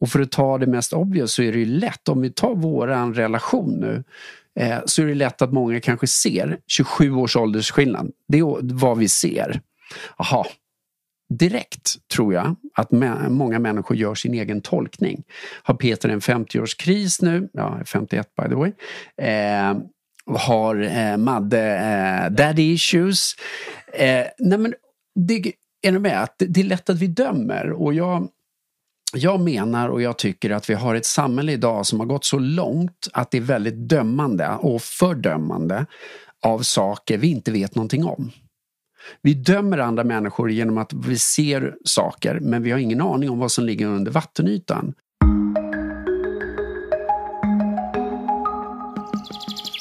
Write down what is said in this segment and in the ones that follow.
Och för att ta det mest obvious så är det ju lätt, om vi tar våran relation nu, eh, så är det lätt att många kanske ser 27 års åldersskillnad. Det är vad vi ser. Aha. direkt tror jag att många människor gör sin egen tolkning. Har Peter en 50-årskris nu? Ja, 51 by the way. Eh, har eh, Madde eh, daddy issues? Eh, nej men, det, är du med? Det, det är lätt att vi dömer och jag jag menar och jag tycker att vi har ett samhälle idag som har gått så långt att det är väldigt dömande och fördömande av saker vi inte vet någonting om. Vi dömer andra människor genom att vi ser saker men vi har ingen aning om vad som ligger under vattenytan.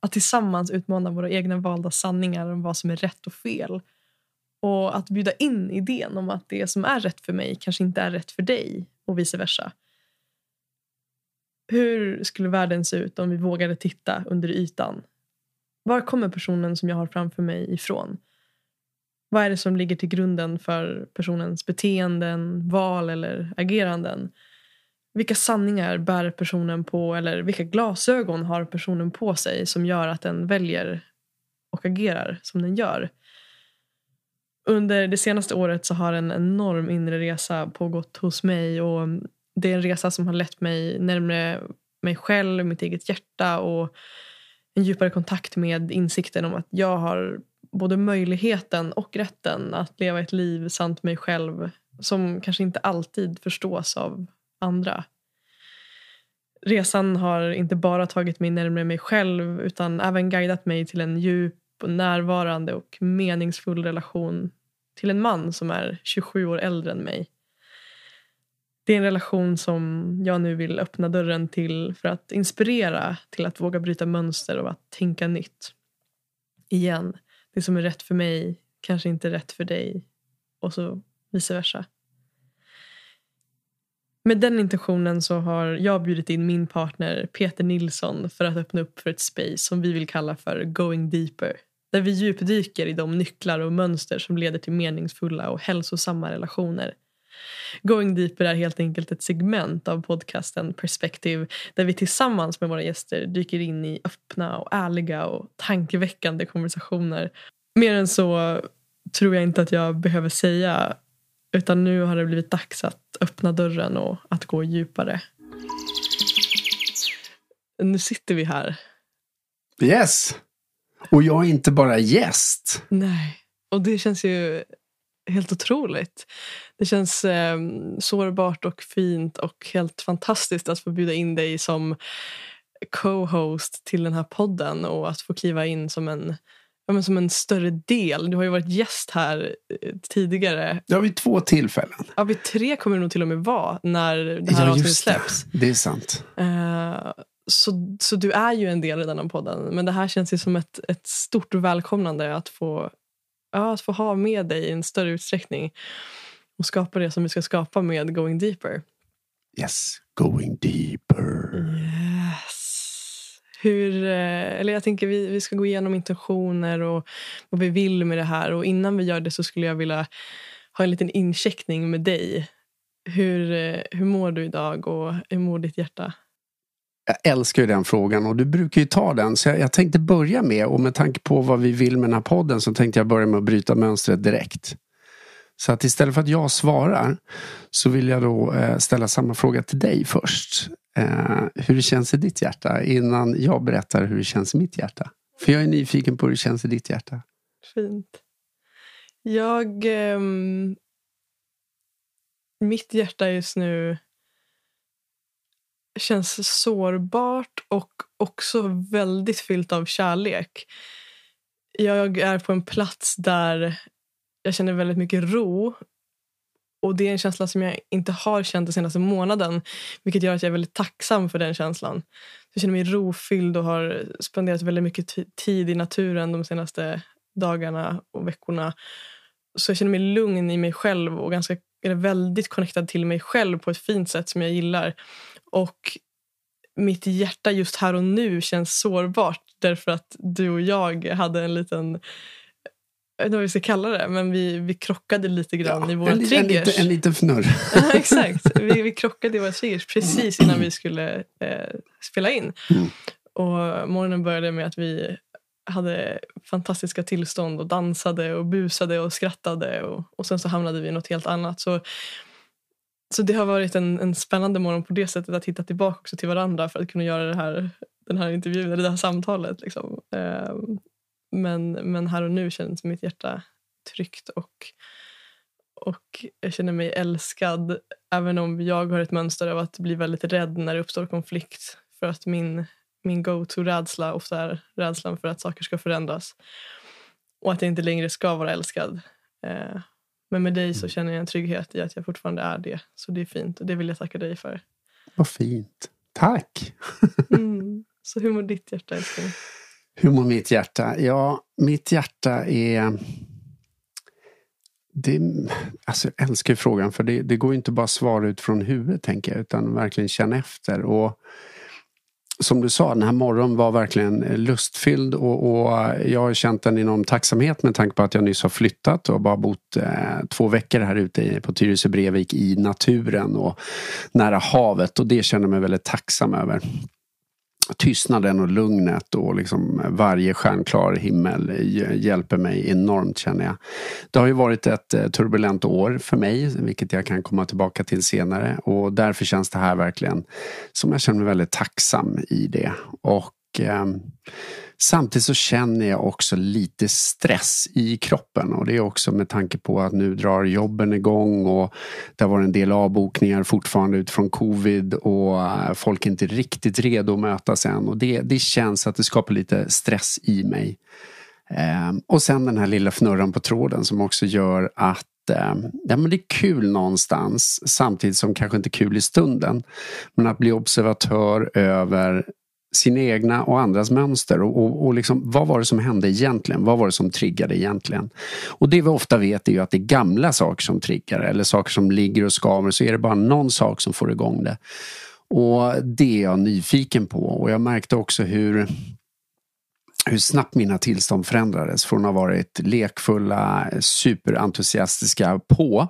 att tillsammans utmana våra egna valda sanningar om vad som är rätt och fel. Och att bjuda in idén om att det som är rätt för mig kanske inte är rätt för dig och vice versa. Hur skulle världen se ut om vi vågade titta under ytan? Var kommer personen som jag har framför mig ifrån? Vad är det som ligger till grunden för personens beteenden, val eller ageranden? Vilka sanningar bär personen på eller vilka glasögon har personen på sig som gör att den väljer och agerar som den gör. Under det senaste året så har en enorm inre resa pågått hos mig och det är en resa som har lett mig närmare mig själv, mitt eget hjärta och en djupare kontakt med insikten om att jag har både möjligheten och rätten att leva ett liv sant mig själv som kanske inte alltid förstås av andra. Resan har inte bara tagit mig närmare mig själv utan även guidat mig till en djup, och närvarande och meningsfull relation till en man som är 27 år äldre än mig. Det är en relation som jag nu vill öppna dörren till för att inspirera till att våga bryta mönster och att tänka nytt. Igen, det som är rätt för mig kanske inte är rätt för dig och så vice versa. Med den intentionen så har jag bjudit in min partner Peter Nilsson för att öppna upp för ett space som vi vill kalla för Going Deeper. Där vi djupdyker i de nycklar och mönster som leder till meningsfulla och hälsosamma relationer. Going Deeper är helt enkelt ett segment av podcasten Perspective där vi tillsammans med våra gäster dyker in i öppna och ärliga och tankeväckande konversationer. Mer än så tror jag inte att jag behöver säga utan nu har det blivit dags att öppna dörren och att gå djupare. Nu sitter vi här. Yes! Och jag är inte bara gäst. Nej, och det känns ju helt otroligt. Det känns eh, sårbart och fint och helt fantastiskt att få bjuda in dig som co-host till den här podden och att få kliva in som en ja, men som en större del. Du har ju varit gäst här eh, tidigare. Ja, vid två tillfällen. Ja, vid tre kommer det nog till och med vara när det här ja, avsnittet släpps. Det. det är sant. Uh, så, så du är ju en del redan av podden. Men det här känns ju som ett, ett stort välkomnande att få, ja, att få ha med dig i en större utsträckning och skapa det som vi ska skapa med Going Deeper. Yes, Going Deeper. Hur, eh, eller jag tänker vi, vi ska gå igenom intentioner och vad vi vill med det här. Och innan vi gör det så skulle jag vilja ha en liten incheckning med dig. Hur, eh, hur mår du idag och hur mår ditt hjärta? Jag älskar ju den frågan och du brukar ju ta den. Så jag, jag tänkte börja med, och med tanke på vad vi vill med den här podden så tänkte jag börja med att bryta mönstret direkt. Så att istället för att jag svarar så vill jag då eh, ställa samma fråga till dig först eh, hur det känns i ditt hjärta innan jag berättar hur det känns i mitt hjärta. För jag är nyfiken på hur det känns i ditt hjärta. Fint. Jag... Eh, mitt hjärta just nu känns sårbart och också väldigt fyllt av kärlek. Jag är på en plats där jag känner väldigt mycket ro och det är en känsla som jag inte har känt den senaste månaden. Vilket gör att jag är väldigt tacksam för den känslan. Jag känner mig rofylld och har spenderat väldigt mycket tid i naturen de senaste dagarna och veckorna. Så jag känner mig lugn i mig själv och ganska, är väldigt connectad till mig själv på ett fint sätt som jag gillar. Och mitt hjärta just här och nu känns sårbart därför att du och jag hade en liten jag vet inte vad vi ska kalla det, men vi, vi krockade lite grann ja, i våra en, triggers. En, en liten fnurr. ja, exakt. Vi, vi krockade i våra triggers precis innan vi skulle eh, spela in. Mm. Och morgonen började med att vi hade fantastiska tillstånd och dansade och busade och skrattade. Och, och sen så hamnade vi i något helt annat. Så, så det har varit en, en spännande morgon på det sättet att hitta tillbaka också till varandra för att kunna göra det här, den här intervjun, eller det här samtalet. Liksom. Eh, men, men här och nu känns mitt hjärta tryggt och, och jag känner mig älskad även om jag har ett mönster av att bli väldigt rädd när det uppstår konflikt. För att min, min go-to-rädsla ofta är rädslan för att saker ska förändras. Och att jag inte längre ska vara älskad. Eh, men med dig så mm. känner jag en trygghet i att jag fortfarande är det. Så det är fint och det vill jag tacka dig för. Vad fint. Tack! mm. Så hur mår ditt hjärta älskling? Hur mår mitt hjärta? Ja, mitt hjärta är... Det, alltså jag älskar frågan för det, det går inte bara att svara ut från huvudet tänker jag utan verkligen känna efter. Och som du sa, den här morgonen var verkligen lustfylld och, och, jag har känt en enorm tacksamhet med tanke på att jag nyss har flyttat och bara bott eh, två veckor här ute på Tyresö Brevik i naturen och nära havet och det känner jag mig väldigt tacksam över tystnaden och lugnet och liksom varje stjärnklar himmel hjälper mig enormt känner jag. Det har ju varit ett eh, turbulent år för mig, vilket jag kan komma tillbaka till senare och därför känns det här verkligen som jag känner mig väldigt tacksam i det. Och eh, Samtidigt så känner jag också lite stress i kroppen och det är också med tanke på att nu drar jobben igång och det har varit en del avbokningar fortfarande utifrån covid och eh, folk är inte riktigt redo att mötas än och det, det känns att det skapar lite stress i mig. Ehm, och sen den här lilla fnurran på tråden som också gör att ehm, ja, men det är kul någonstans samtidigt som kanske inte kul i stunden. Men att bli observatör över sina egna och andras mönster och, och, och liksom, vad var det som hände egentligen? Vad var det som triggade egentligen? Och det vi ofta vet är ju att det är gamla saker som triggar eller saker som ligger och skaver så är det bara någon sak som får igång det. Och det är jag nyfiken på och jag märkte också hur hur snabbt mina tillstånd förändrades från att ha varit lekfulla, superentusiastiska på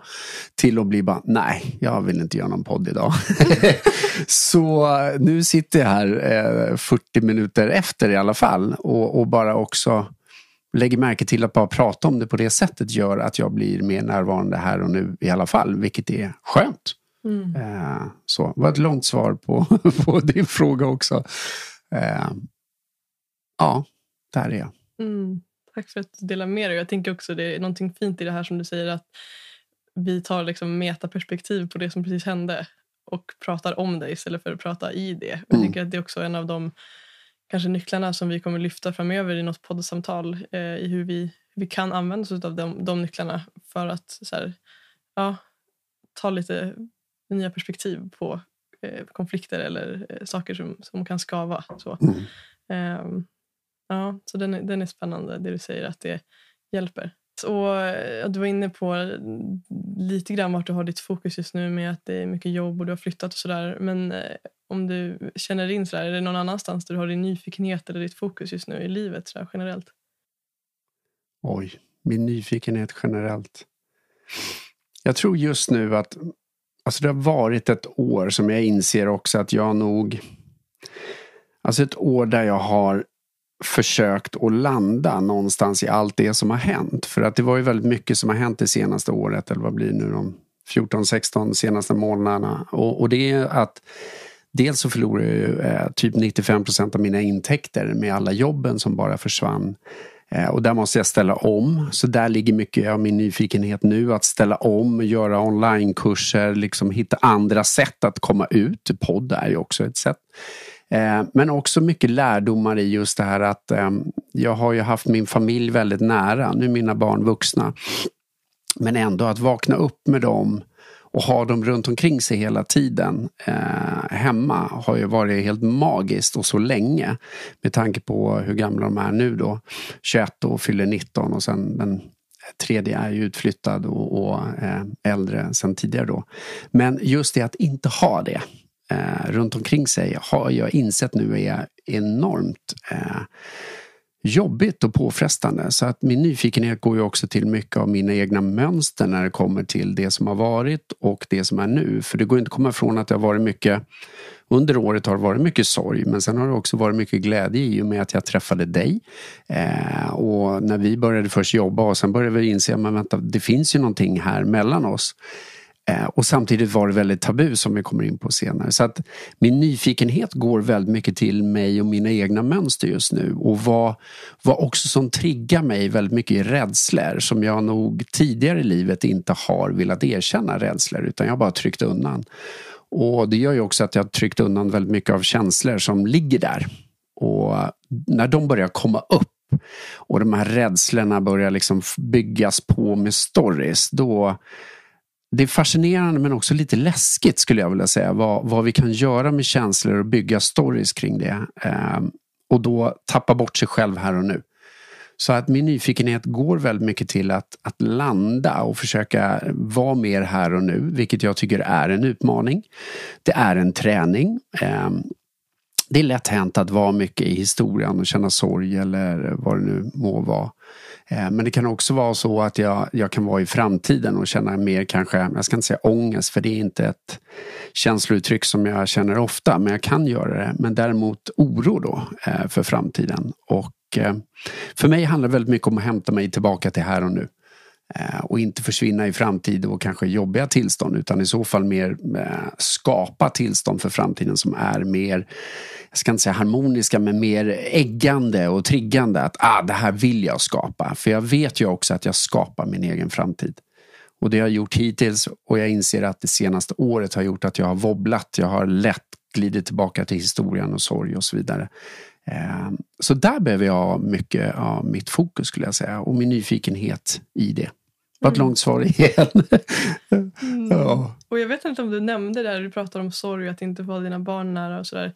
till att bli bara, nej, jag vill inte göra någon podd idag. så nu sitter jag här eh, 40 minuter efter i alla fall och, och, bara också lägger märke till att bara prata om det på det sättet gör att jag blir mer närvarande här och nu i alla fall, vilket är skönt. Mm. Eh, så det var ett långt svar på, på din fråga också. Eh, ja, där är jag. Mm. Tack för att du delar med dig. Jag tänker också det är någonting fint i det här som du säger att vi tar liksom metaperspektiv på det som precis hände och pratar om det istället för att prata i det. Mm. Jag tänker att det är också en av de kanske nycklarna som vi kommer lyfta framöver i något poddsamtal eh, i hur vi, vi kan använda oss av de, de nycklarna för att här, ja, ta lite nya perspektiv på eh, konflikter eller eh, saker som, som kan skava. Så. Mm. Ja, så den är, den är spännande, det du säger att det hjälper. Så, eh, du var inne på lite grann vart du har ditt fokus just nu med att det är mycket jobb och du har flyttat och sådär. Men eh, om du känner in sådär, är det någon annanstans där du har din nyfikenhet eller ditt fokus just nu i livet sådär, generellt? Oj, min nyfikenhet generellt. Jag tror just nu att alltså det har varit ett år som jag inser också att jag nog Alltså ett år där jag har försökt att landa någonstans i allt det som har hänt. För att det var ju väldigt mycket som har hänt det senaste året, eller vad blir nu de 14-16 senaste månaderna. Och, och, det är att dels så förlorar jag ju eh, typ 95 procent av mina intäkter med alla jobben som bara försvann. Eh, och där måste jag ställa om. Så där ligger mycket av min nyfikenhet nu. Att ställa om, göra onlinekurser, liksom hitta andra sätt att komma ut. Podd är ju också ett sätt. Eh, men också mycket lärdomar i just det här att eh, jag har ju haft min familj väldigt nära. Nu är mina barn vuxna. Men ändå att vakna upp med dem och ha dem runt omkring sig hela tiden eh, hemma har ju varit helt magiskt och så länge. Med tanke på hur gamla de är nu då. 21 och fyller 19 och sen den tredje är ju utflyttad och, och eh, äldre sen tidigare då. Men just det att inte ha det eh, runt omkring sig har jag insett nu är enormt eh, jobbigt och påfrestande. Så att min nyfikenhet går ju också till mycket av mina egna mönster när det kommer till det som har varit och det som är nu. För det går inte att komma ifrån att det har varit mycket under året har det varit mycket sorg men sen har det också varit mycket glädje i och med att jag träffade dig. Eh, och när vi började först jobba och sen började vi inse att det finns ju någonting här mellan oss. Eh, och samtidigt var det väldigt tabu som vi kommer in på senare. Så att min nyfikenhet går väldigt mycket till mig och mina egna mönster just nu. Och vad, vad också som triggar mig väldigt mycket är rädslor som jag nog tidigare i livet inte har velat erkänna rädslor utan jag har bara tryckt undan. Och det gör ju också att jag har tryckt undan väldigt mycket av känslor som ligger där. Och när de börjar komma upp och de här rädslorna börjar liksom byggas på med stories då det är fascinerande men också lite läskigt skulle jag vilja säga vad, vad vi kan göra med känslor och bygga stories kring det. Eh, och då tappa bort sig själv här och nu. Så att min nyfikenhet går väldigt mycket till att, att landa och försöka vara mer här och nu, vilket jag tycker är en utmaning. Det är en träning. Eh, det är lätt hänt att vara mycket i historien och känna sorg eller vad det nu må vara. Eh, men det kan också vara så att jag, jag kan vara i framtiden och känna mer kanske, jag ska inte säga ångest för det är inte ett känslouttryck som jag känner ofta men jag kan göra det. Men däremot oro då eh, för framtiden. Och eh, för mig handlar det väldigt mycket om att hämta mig tillbaka till här och nu. Eh, och inte försvinna i framtid och kanske jobbiga tillstånd utan i så fall mer eh, skapa tillstånd för framtiden som är mer jag ska inte säga harmoniska, men mer äggande och triggande. Att ah, det här vill jag skapa. För jag vet ju också att jag skapar min egen framtid. Och det har jag gjort hittills och jag inser att det senaste året har gjort att jag har wobblat. Jag har lätt glidit tillbaka till historien och sorg och så vidare. Eh, så där behöver jag mycket av mitt fokus skulle jag säga och min nyfikenhet i det. Det var ett mm. långt svar igen. mm. ja. Och jag vet inte om du nämnde där du pratade om sorg att inte ha dina barn nära och sådär.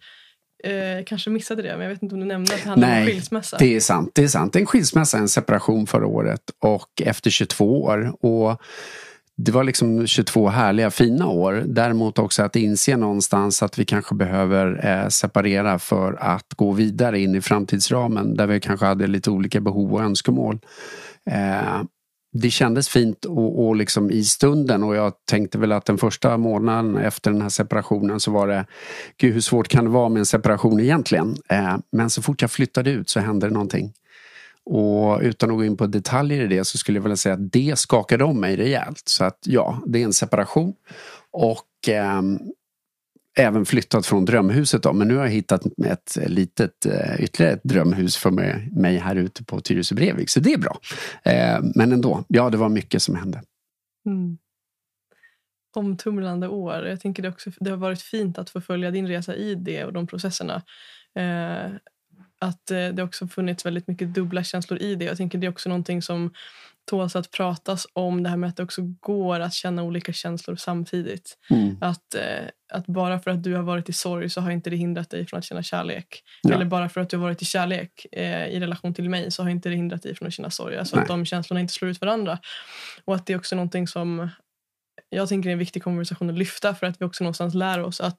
Eh, kanske missade det, men jag vet inte om du nämnde att det handlade om skilsmässa. det är sant. Det är sant. En skilsmässa, en separation förra året och efter 22 år. Och det var liksom 22 härliga, fina år. Däremot också att inse någonstans att vi kanske behöver eh, separera för att gå vidare in i framtidsramen där vi kanske hade lite olika behov och önskemål. Det kändes fint och, och liksom i stunden och jag tänkte väl att den första månaden efter den här separationen så var det Gud hur svårt kan det vara med en separation egentligen? Eh, men så fort jag flyttade ut så hände det någonting. Och utan att gå in på detaljer i det så skulle jag vilja säga att det skakade om mig rejält. Så att ja, det är en separation. Och eh, även flyttat från drömhuset då, men nu har jag hittat ett litet eh, ytterligare ett drömhus för mig, här ute på Tyresö Brevik, så det är bra. Eh, men ändå, ja det var mycket som hände. Mm. Omtumlande år. Jag tänker det, också, det har varit fint att få följa din resa i det och de processerna. Eh, att eh, det också funnits väldigt mycket dubbla känslor i det. Jag tänker det är också någonting som tåls att pratas om. Det här med att det också går att känna olika känslor samtidigt. Mm. Att, eh, att bara för att du har varit i sorg så har inte det hindrat dig från att känna kärlek. Ja. Eller bara för att du har varit i kärlek eh, i relation till mig så har inte det hindrat dig från att känna sorg. Alltså Nej. att de känslorna inte slår ut varandra. Och att det är också någonting som jag tänker är en viktig konversation att lyfta för att vi också någonstans lär oss att,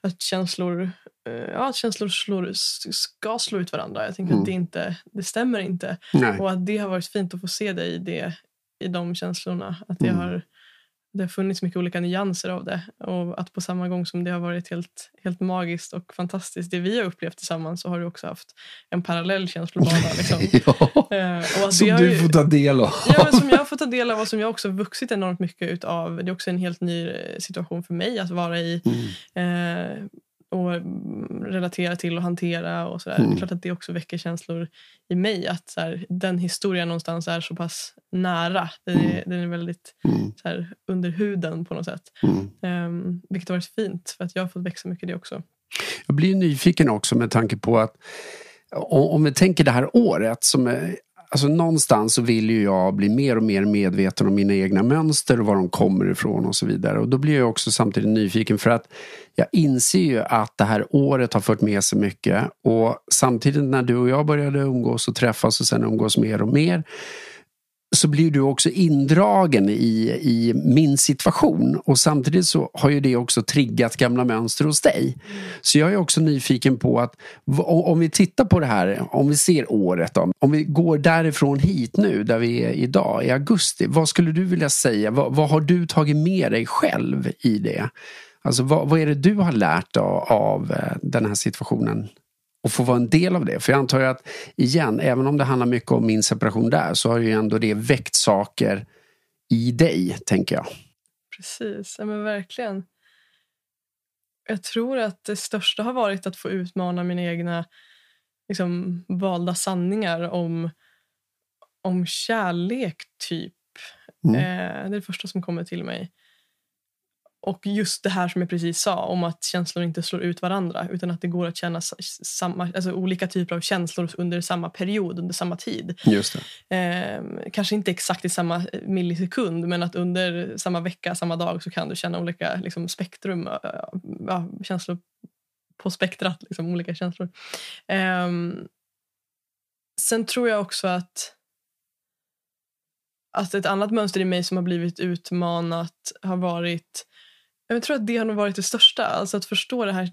att känslor, eh, ja, att känslor slår, ska slå ut varandra. Jag tänker mm. att det, inte, det stämmer inte. Nej. Och att det har varit fint att få se dig i, det, i de känslorna. Att det mm. har det har funnits mycket olika nyanser av det. Och att på samma gång som det har varit helt, helt magiskt och fantastiskt, det vi har upplevt tillsammans, så har du också haft en parallell känslobana. Liksom. ja, eh, som du ju, får ta del av. ja, som jag har fått ta del av och som jag också vuxit enormt mycket utav. Det är också en helt ny eh, situation för mig att vara i. Mm. Eh, och relatera till och hantera. och så mm. Det är klart att det också väcker känslor i mig. Att så här, den historien någonstans är så pass nära. Den är, mm. den är väldigt mm. så här, under huden på något sätt. Um, vilket har varit fint för att jag har fått växa mycket i det också. Jag blir nyfiken också med tanke på att om vi tänker det här året som alltså någonstans så vill ju jag bli mer och mer medveten om mina egna mönster och var de kommer ifrån och så vidare. Och då blir jag också samtidigt nyfiken för att jag inser ju att det här året har fört med sig mycket och samtidigt när du och jag började umgås och träffas och sen umgås mer och mer så blir du också indragen i, i min situation och samtidigt så har ju det också triggat gamla mönster hos dig. Så jag är också nyfiken på att om vi tittar på det här, om vi ser året då, om vi går därifrån hit nu där vi är idag i augusti. Vad skulle du vilja säga? Vad, vad har du tagit med dig själv i det? Alltså vad, vad är det du har lärt av, av eh, den här situationen och få vara en del av det. För jag antar att, igen, även om det handlar mycket om min separation där så har ju ändå det väckt saker i dig, tänker jag. Precis, ja men verkligen. Jag tror att det största har varit att få utmana mina egna liksom, valda sanningar om, om kärlek, typ. Mm. Eh, det är det första som kommer till mig. Och just det här som jag precis sa om att känslor inte slår ut varandra utan att det går att känna samma, alltså olika typer av känslor under samma period, under samma tid. Just eh, kanske inte exakt i samma millisekund men att under samma vecka, samma dag så kan du känna olika liksom, spektrum, ja, känslor på spektrat, liksom, olika känslor. Eh, sen tror jag också att att ett annat mönster i mig som har blivit utmanat har varit jag tror att det har nog varit det största. Alltså att förstå det här,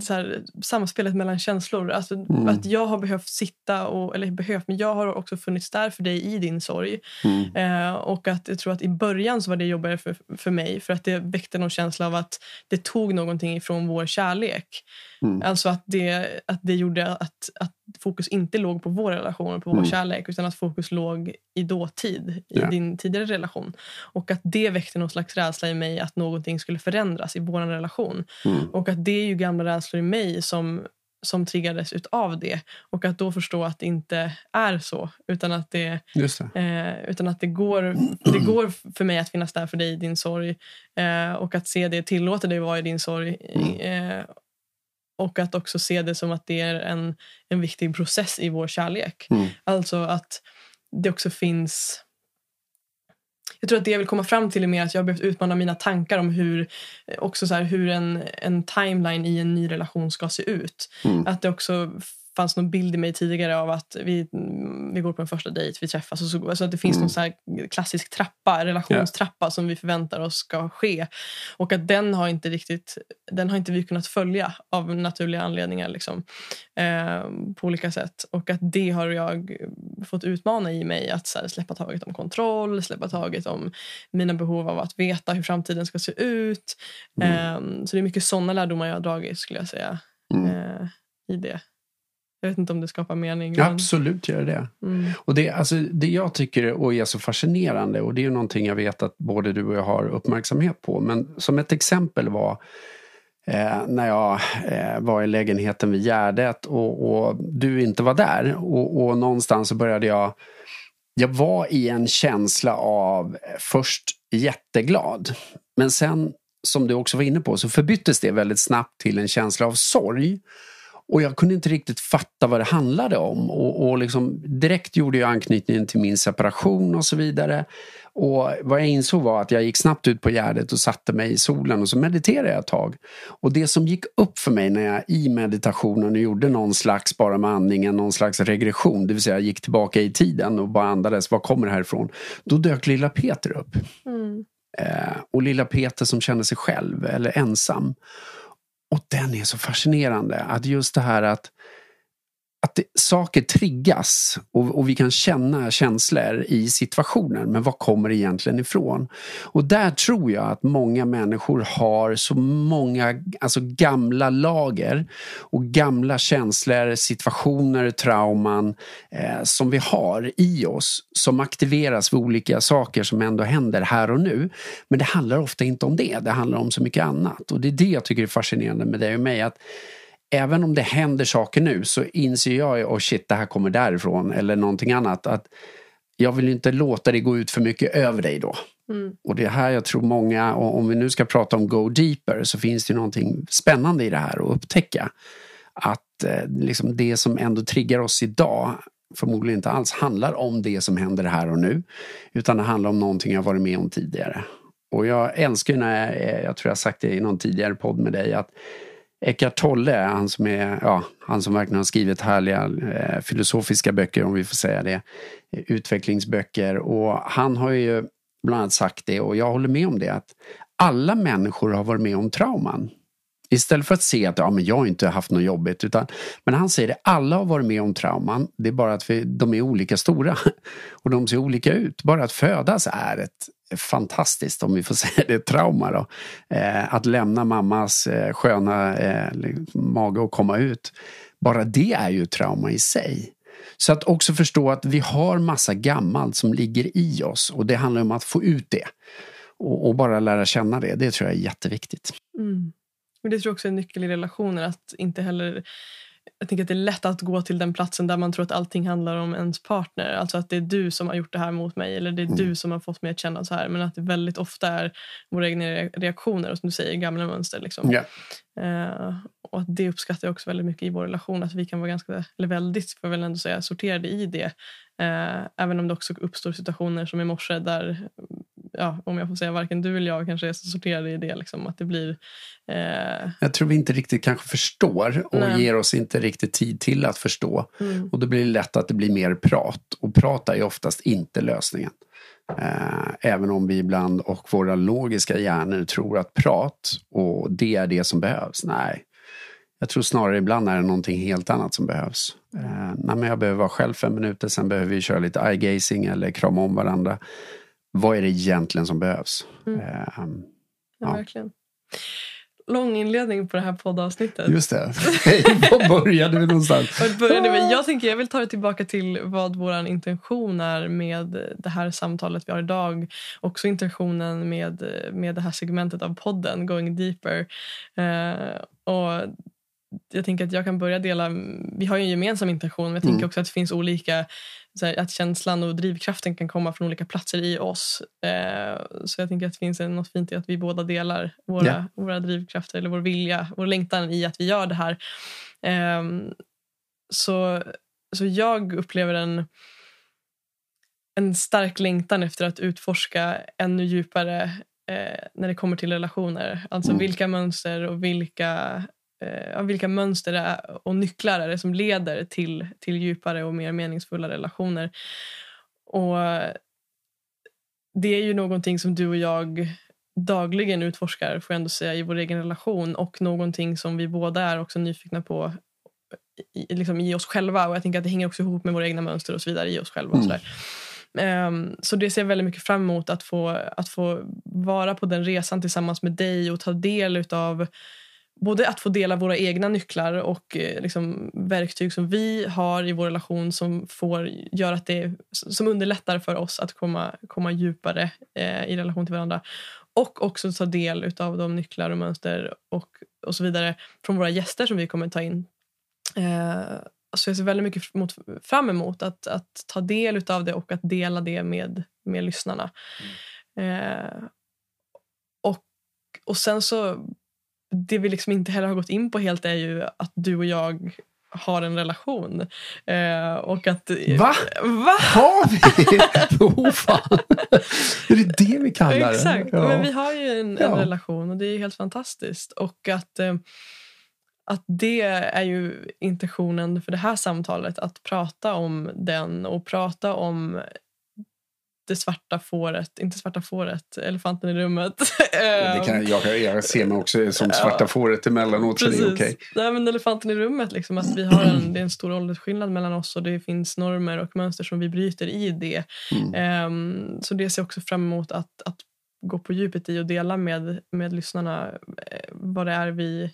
så här samspelet mellan känslor. Alltså mm. Att jag har behövt sitta, och, eller behövt, men jag har också funnits där för dig i din sorg. Mm. Eh, och att jag tror att i början så var det jobbigare för, för mig för att det väckte någon känsla av att det tog någonting ifrån vår kärlek. Mm. Alltså att det, att det gjorde att, att fokus inte låg på vår relation och på vår mm. kärlek utan att fokus låg i dåtid, i yeah. din tidigare relation. Och att det väckte någon slags rädsla i mig att någonting skulle förändras i vår relation. Mm. Och att det är ju gamla rädslor i mig som som triggades av det. Och att då förstå att det inte är så. Utan att det, det. Eh, utan att det går, det går för mig att finnas där för dig i din sorg. Eh, och att se det, tillåta dig vara i din sorg. Mm. Eh, och att också se det som att det är en, en viktig process i vår kärlek. Mm. Alltså att det också finns... Jag tror att det jag vill komma fram till är mer att jag har behövt utmana mina tankar om hur, också så här, hur en, en timeline i en ny relation ska se ut. Mm. Att det också fanns någon bild i mig tidigare av att vi, vi går på en första dejt, vi träffas. Och så, alltså att det finns mm. någon så klassisk trappa, relationstrappa yeah. som vi förväntar oss ska ske. Och att den har inte riktigt, den har inte vi kunnat följa av naturliga anledningar. Liksom, eh, på olika sätt. Och att det har jag fått utmana i mig. Att här, släppa taget om kontroll, släppa taget om mina behov av att veta hur framtiden ska se ut. Mm. Eh, så det är mycket sådana lärdomar jag har dragit skulle jag säga. Mm. Eh, i det. Jag vet inte om det skapar mening. Men... Absolut gör det. Mm. Och det, alltså, det jag tycker och är så fascinerande och det är någonting jag vet att både du och jag har uppmärksamhet på. Men som ett exempel var eh, när jag eh, var i lägenheten vid Gärdet och, och, du inte var där. Och, och någonstans så började jag jag var i en känsla av först jätteglad. Men sen, som du också var inne på, så förbyttes det väldigt snabbt till en känsla av sorg. Och jag kunde inte riktigt fatta vad det handlade om. Och, och liksom, direkt gjorde jag anknytningen till min separation och så vidare. Och vad jag insåg var att jag gick snabbt ut på Gärdet och satte mig i solen och så mediterade jag ett tag. Och det som gick upp för mig när jag i meditationen gjorde någon slags, bara med andningen, någon slags regression, det vill säga jag gick tillbaka i tiden och bara andades, vad kommer det härifrån? Då dök lilla Peter upp. Mm. Eh, och lilla Peter som kände sig själv eller ensam. Och den är så fascinerande. Att just det här att att det, saker triggas och, och, vi kan känna känslor i situationen. Men var kommer det egentligen ifrån? Och där tror jag att många människor har så många alltså gamla lager och gamla känslor, situationer, trauman eh, som vi har i oss som aktiveras vid olika saker som ändå händer här och nu. Men det handlar ofta inte om det, det handlar om så mycket annat. Och det är det jag tycker är fascinerande med dig och mig. att även om det händer saker nu så inser jag, oh shit det här kommer därifrån eller någonting annat. Att jag vill inte låta det gå ut för mycket över dig då. Mm. Och det är här jag tror många, och om vi nu ska prata om go deeper så finns det någonting spännande i det här att upptäcka. Att eh, liksom det som ändå triggar oss idag förmodligen inte alls handlar om det som händer här och nu. Utan det handlar om någonting jag varit med om tidigare. Och jag älskar när jag, jag tror jag sagt det i någon tidigare podd med dig, att Eckart Tolle, han som, är, ja, han som verkligen har skrivit härliga eh, filosofiska böcker, om vi får säga det, eh, utvecklingsböcker. Och han har ju bland annat sagt det, och jag håller med om det, att alla människor har varit med om trauman. Istället för att se att ja, men jag har inte haft något jobbigt. Utan, men han säger att alla har varit med om trauman. Det är bara att vi, de är olika stora. Och de ser olika ut. Bara att födas är ett fantastiskt, om vi får säga det, trauma. Då. Eh, att lämna mammas eh, sköna eh, mage och komma ut. Bara det är ju trauma i sig. Så att också förstå att vi har massa gammalt som ligger i oss och det handlar om att få ut det. Och, och bara lära känna det, det tror jag är jätteviktigt. Mm. Men det tror jag också är en nyckel i relationer. Att inte heller jag tänker att det är lätt att gå till den platsen där man tror att allting handlar om ens partner. Alltså att det är du som har gjort det här mot mig eller det är mm. du som har fått mig att känna så här. Men att det väldigt ofta är våra egna reaktioner och som du säger, gamla mönster. Liksom. Yeah. Uh, och att det uppskattar jag också väldigt mycket i vår relation. Att vi kan vara ganska, eller väldigt, får jag väl ändå säga, sorterade i det. Uh, även om det också uppstår situationer som i morse där ja, om jag får säga varken du eller jag kanske är så sorterade i det. Liksom, att det blir, eh... Jag tror vi inte riktigt kanske förstår och Nej. ger oss inte riktigt tid till att förstå. Mm. Och då blir det lätt att det blir mer prat. Och prat är ju oftast inte lösningen. Eh, även om vi ibland och våra logiska hjärnor tror att prat och det är det som behövs. Nej, jag tror snarare ibland är det någonting helt annat som behövs. Eh, nej, men jag behöver vara själv fem minuter, sen behöver vi köra lite eye-gazing eller krama om varandra vad är det egentligen som behövs? Mm. Um, ja, ja, verkligen. Lång inledning på det här poddavsnittet. Just det. Var började vi någonstans? Var började vi? Jag, tänker, jag vill ta det tillbaka till vad vår intention är med det här samtalet vi har idag. Också intentionen med, med det här segmentet av podden, Going Deeper. Uh, och jag tänker att jag kan börja dela... Vi har ju en gemensam intention men jag tänker mm. också att det finns olika här, att känslan och drivkraften kan komma från olika platser i oss. Eh, så jag tänker att det finns något fint i att vi båda delar våra, yeah. våra drivkrafter eller vår vilja, vår längtan i att vi gör det här. Eh, så, så jag upplever en, en stark längtan efter att utforska ännu djupare eh, när det kommer till relationer. Alltså mm. vilka mönster och vilka eh, vilka mönster och nycklar är det som leder till, till djupare och mer meningsfulla relationer. Och Det är ju någonting som du och jag dagligen utforskar får jag ändå säga, i vår egen relation och någonting som vi båda är också nyfikna på i, liksom i oss själva. Och jag tänker att Det hänger också ihop med våra egna mönster och så vidare i oss själva. Och mm. Um, så det ser jag väldigt mycket fram emot att få, att få vara på den resan tillsammans med dig och ta del av både att få dela våra egna nycklar och eh, liksom, verktyg som vi har i vår relation som får göra att det som underlättar för oss att komma, komma djupare eh, i relation till varandra. Och också ta del av de nycklar och mönster och, och så vidare från våra gäster som vi kommer ta in. Eh, så jag ser väldigt mycket mot, fram emot att, att ta del av det och att dela det med, med lyssnarna. Mm. Eh, och, och sen så det vi liksom inte heller har gått in på helt är ju att du och jag har en relation. Eh, och att, Va? Va? Har vi? oh, fan. Är det det vi kallar det? Exakt. Ja. Men vi har ju en, en relation och det är helt fantastiskt. Och att, eh, att det är ju intentionen för det här samtalet. Att prata om den och prata om det svarta fåret, inte svarta fåret, elefanten i rummet. det kan, jag, jag ser mig också som svarta ja, fåret emellanåt precis. så det är. Okay. Nej, men elefanten i rummet, liksom, att vi har en, det är en stor åldersskillnad mellan oss och det finns normer och mönster som vi bryter i det. Mm. Um, så det ser jag också fram emot att, att gå på djupet i och dela med, med lyssnarna eh, vad det är vi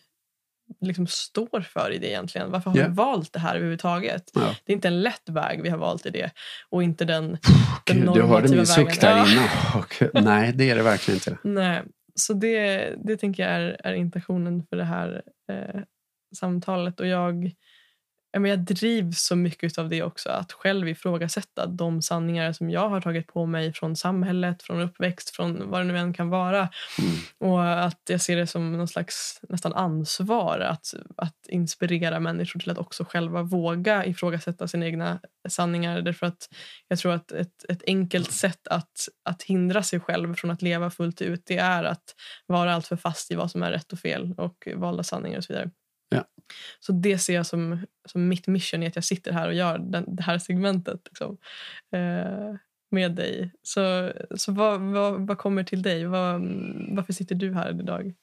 liksom står för i det egentligen. Varför har yeah. vi valt det här överhuvudtaget? Ja. Det är inte en lätt väg vi har valt i det och inte den, den Gud, Du hörde min suck där ja. innan. nej, det är det verkligen inte. Nej, så det, det tänker jag är, är intentionen för det här eh, samtalet och jag men jag drivs så mycket av det också. Att själv ifrågasätta de sanningar som jag har tagit på mig från samhället, från uppväxt, från vad det nu än kan vara. Mm. Och att jag ser det som någon slags nästan ansvar att, att inspirera människor till att också själva våga ifrågasätta sina egna sanningar. Därför att jag tror att ett, ett enkelt sätt att, att hindra sig själv från att leva fullt ut det är att vara alltför fast i vad som är rätt och fel och valda sanningar och så vidare. Ja. Så det ser jag som, som mitt mission i att jag sitter här och gör den, det här segmentet liksom, eh, med dig. Så, så vad, vad, vad kommer till dig? Vad, varför sitter du här idag?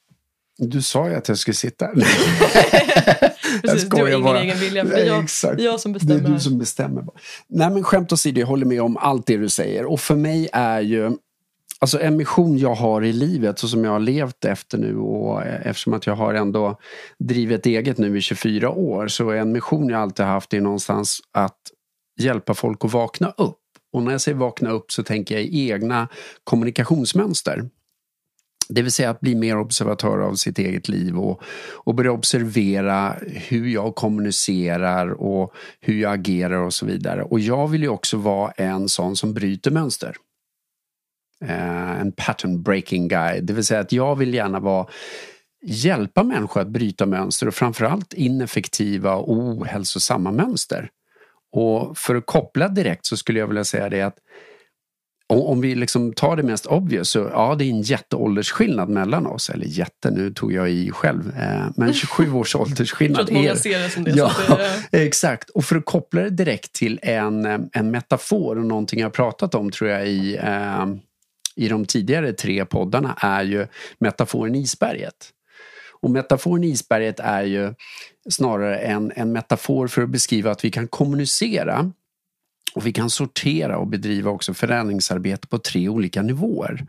Du sa ju att jag skulle sitta. Precis, du har ingen bara. egen vilja. För jag, Exakt. jag som bestämmer. Det är du som bestämmer. Nej men skämt åsido, jag håller med om allt det du säger. Och för mig är ju Alltså en mission jag har i livet så som jag har levt efter nu och eh, eftersom att jag har ändå drivit eget nu i 24 år så är en mission jag alltid haft är någonstans att hjälpa folk att vakna upp. Och när jag säger vakna upp så tänker jag i egna kommunikationsmönster. Det vill säga att bli mer observatör av sitt eget liv och, och börja observera hur jag kommunicerar och hur jag agerar och så vidare. Och jag vill ju också vara en sån som bryter mönster. Eh, en pattern breaking guide. Det vill säga att jag vill gärna vara hjälpa människor att bryta mönster och framförallt ineffektiva och ohälsosamma mönster. Och för att koppla direkt så skulle jag vilja säga det att om vi liksom tar det mest obvious så ja, det är en jätteåldersskillnad mellan oss. Eller jätte, nu tog jag i själv. Eh, men 27 års åldersskillnad. Jag tror att många ser det som det. Ja, det exakt. Och för att koppla det direkt till en, en metafor och någonting jag pratat om tror jag i eh, i de tidigare tre poddarna är ju metaforen isberget. Och metaforen isberget är ju snarare en, en metafor för att beskriva att vi kan kommunicera och vi kan sortera och bedriva också förändringsarbete på tre olika nivåer.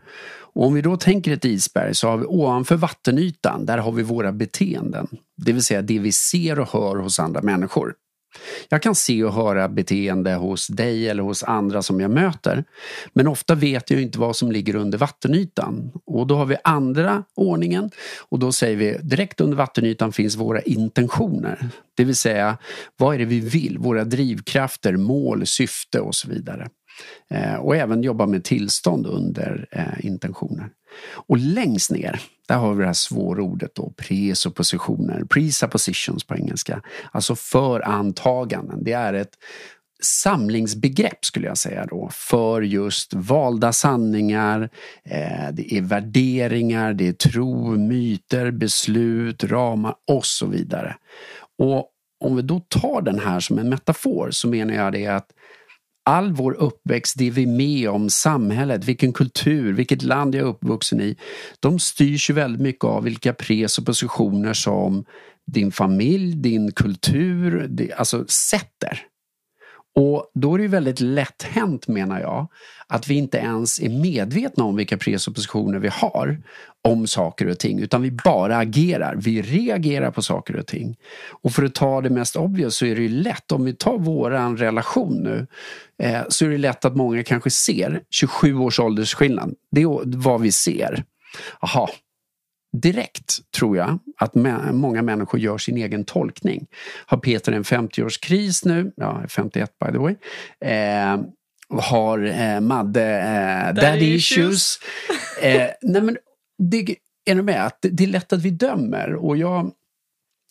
Och om vi då tänker ett isberg så har vi ovanför vattenytan, där har vi våra beteenden. Det vill säga det vi ser och hör hos andra människor. Jag kan se och höra beteende hos dig eller hos andra som jag möter. Men ofta vet jag inte vad som ligger under vattenytan. Och då har vi andra ordningen och då säger vi direkt under vattenytan finns våra intentioner. Det vill säga, vad är det vi vill? Våra drivkrafter, mål, syfte och så vidare. Eh, och även jobba med tillstånd under eh, intentioner. Och längst ner, där har vi det här svåra ordet då, presuppositioner, presuppositions på engelska. Alltså förantaganden. Det är ett samlingsbegrepp skulle jag säga då för just valda sanningar, eh, det är värderingar, det är tro, myter, beslut, ramar och så vidare. Och om vi då tar den här som en metafor så menar jag det att all vår uppväxt, det vi är med om, samhället, vilken kultur, vilket land jag är uppvuxen i. De styrs ju väldigt mycket av vilka presuppositioner som din familj, din kultur, alltså sätter. Och då är det väldigt lätt hänt menar jag att vi inte ens är medvetna om vilka presuppositioner vi har om saker och ting utan vi bara agerar. Vi reagerar på saker och ting. Och för att ta det mest obvious så är det ju lätt, om vi tar våran relation nu eh, så är det lätt att många kanske ser 27 års åldersskillnad. Det är vad vi ser. Jaha, direkt tror jag att många människor gör sin egen tolkning. Har Peter en 50-årskris nu? Ja, 51 by the way. Eh, har eh, Madde eh, daddy, issues? issues. eh, nej men, det, är du med? Att det, det är lätt att vi dömer och jag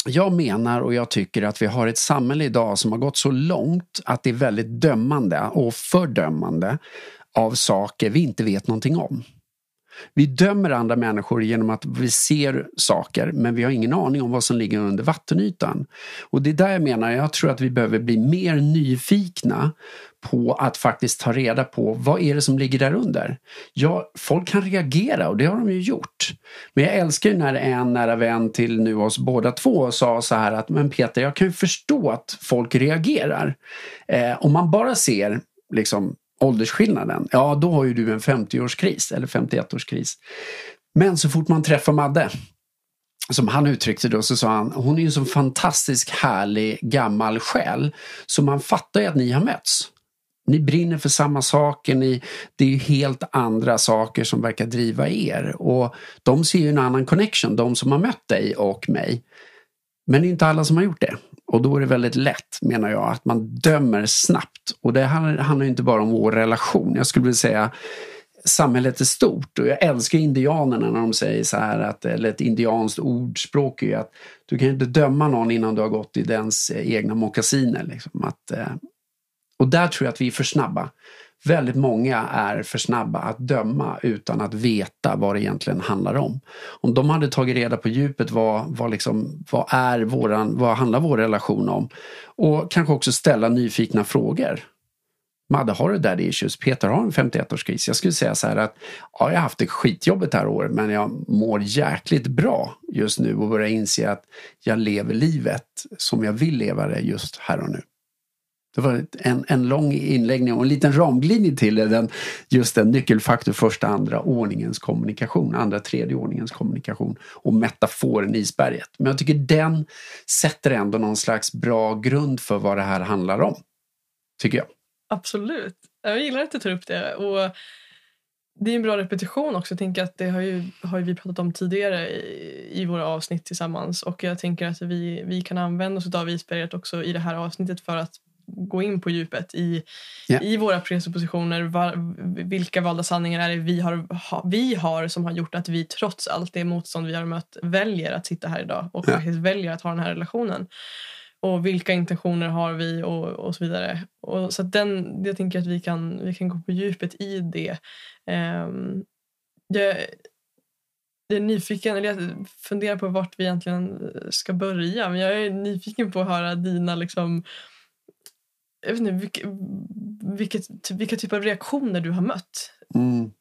jag menar och jag tycker att vi har ett samhälle idag som har gått så långt att det är väldigt dömande och fördömande av saker vi inte vet någonting om. Vi dömer andra människor genom att vi ser saker men vi har ingen aning om vad som ligger under vattenytan. Och det är där jag menar, jag tror att vi behöver bli mer nyfikna på att faktiskt ta reda på vad är det som ligger där under. Ja, folk kan reagera och det har de ju gjort. Men jag älskar ju när en nära vän till nu oss båda två sa så här att men Peter, jag kan ju förstå att folk reagerar. Eh, om man bara ser liksom åldersskillnaden, ja då har ju du en 50-årskris eller 51-årskris. Men så fort man träffar Madde, som han uttryckte det, så sa han, hon är ju en så fantastisk härlig gammal själ. Så man fattar ju att ni har mötts. Ni brinner för samma saker, ni, det är ju helt andra saker som verkar driva er. Och de ser ju en annan connection, de som har mött dig och mig. Men det är inte alla som har gjort det. Och då är det väldigt lätt, menar jag, att man dömer snabbt. Och det handlar inte bara om vår relation. Jag skulle vilja säga samhället är stort och jag älskar indianerna när de säger så här att, eller ett indianskt ordspråk är ju att du kan inte döma någon innan du har gått i dens eh, egna mockasiner. Liksom. Att, eh, och där tror jag att vi är för snabba. Väldigt många är för snabba att döma utan att veta vad det egentligen handlar om. Om de hade tagit reda på djupet vad, vad, liksom, vad, är våran, vad handlar vår relation om? Och kanske också ställa nyfikna frågor. Madde, har du daddy issues? Peter har en 51-årskris. Jag skulle säga så här att ja, jag har haft det skitjobbigt det här året men jag mår jäkligt bra just nu och börjar inse att jag lever livet som jag vill leva det just här och nu. Det var en, en lång inläggning och en liten ramglidning till den, just den nyckelfaktor första, andra ordningens kommunikation, andra, tredje ordningens kommunikation och metaforen isberget. Men jag tycker den sätter ändå någon slags bra grund för vad det här handlar om. Tycker jag. Absolut. Jag gillar att du tar upp det. Och det är en bra repetition också. Jag tänker att det har ju, har ju vi pratat om tidigare i, i, våra avsnitt tillsammans. Och jag tänker att vi, vi kan använda oss av isberget också i det här avsnittet för att gå in på djupet i, yeah. i våra presuppositioner. Var, vilka valda sanningar är det vi har, ha, vi har som har gjort att vi trots allt det motstånd vi har mött väljer att sitta här idag och yeah. faktiskt väljer att ha den här relationen och vilka intentioner har vi och, och så vidare. Och så den, jag tänker att vi kan, vi kan gå på djupet i det. Um, jag, jag är nyfiken, eller jag funderar på vart vi egentligen ska börja. Men jag är nyfiken på att höra dina liksom, jag vet inte, vilka, vilket, vilka typer av reaktioner du har mött. Mm.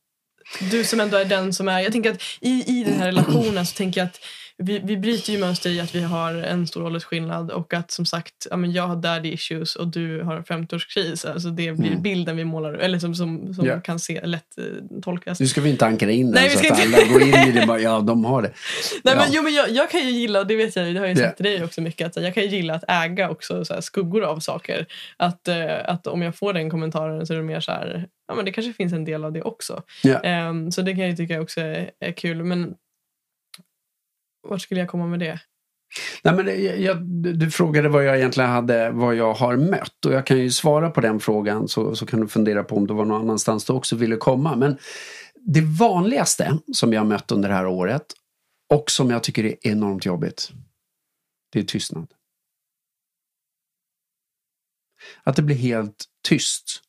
Du som ändå är den som är... Jag tänker att i, i den här relationen så tänker jag att vi, vi bryter ju mönster i att vi har en stor åldersskillnad och att som sagt ja, men jag har daddy issues och du har 50-årskris. Alltså det blir mm. bilden vi målar eller som, som, som yeah. kan se lätt uh, tolkas. Nu ska vi inte ankra in den så att inte... alla går in i det bara, ja de har det. Nej, ja. men, jo, men jag, jag, kan ju gilla, det vet jag, det har jag sagt yeah. till dig också mycket, att jag kan gilla att äga också så här, skuggor av saker. Att, uh, att om jag får den kommentaren så är det mer så här, ja men det kanske finns en del av det också. Yeah. Um, så det kan jag tycka också är, är kul. Men vart skulle jag komma med det? Nej, men eh, jag, du frågade vad jag egentligen hade, vad jag har mött och jag kan ju svara på den frågan så, så kan du fundera på om det var någon annanstans du också ville komma. Men det vanligaste som jag har mött under det här året och som jag tycker är enormt jobbigt, det är tystnad. Att det blir helt tyst.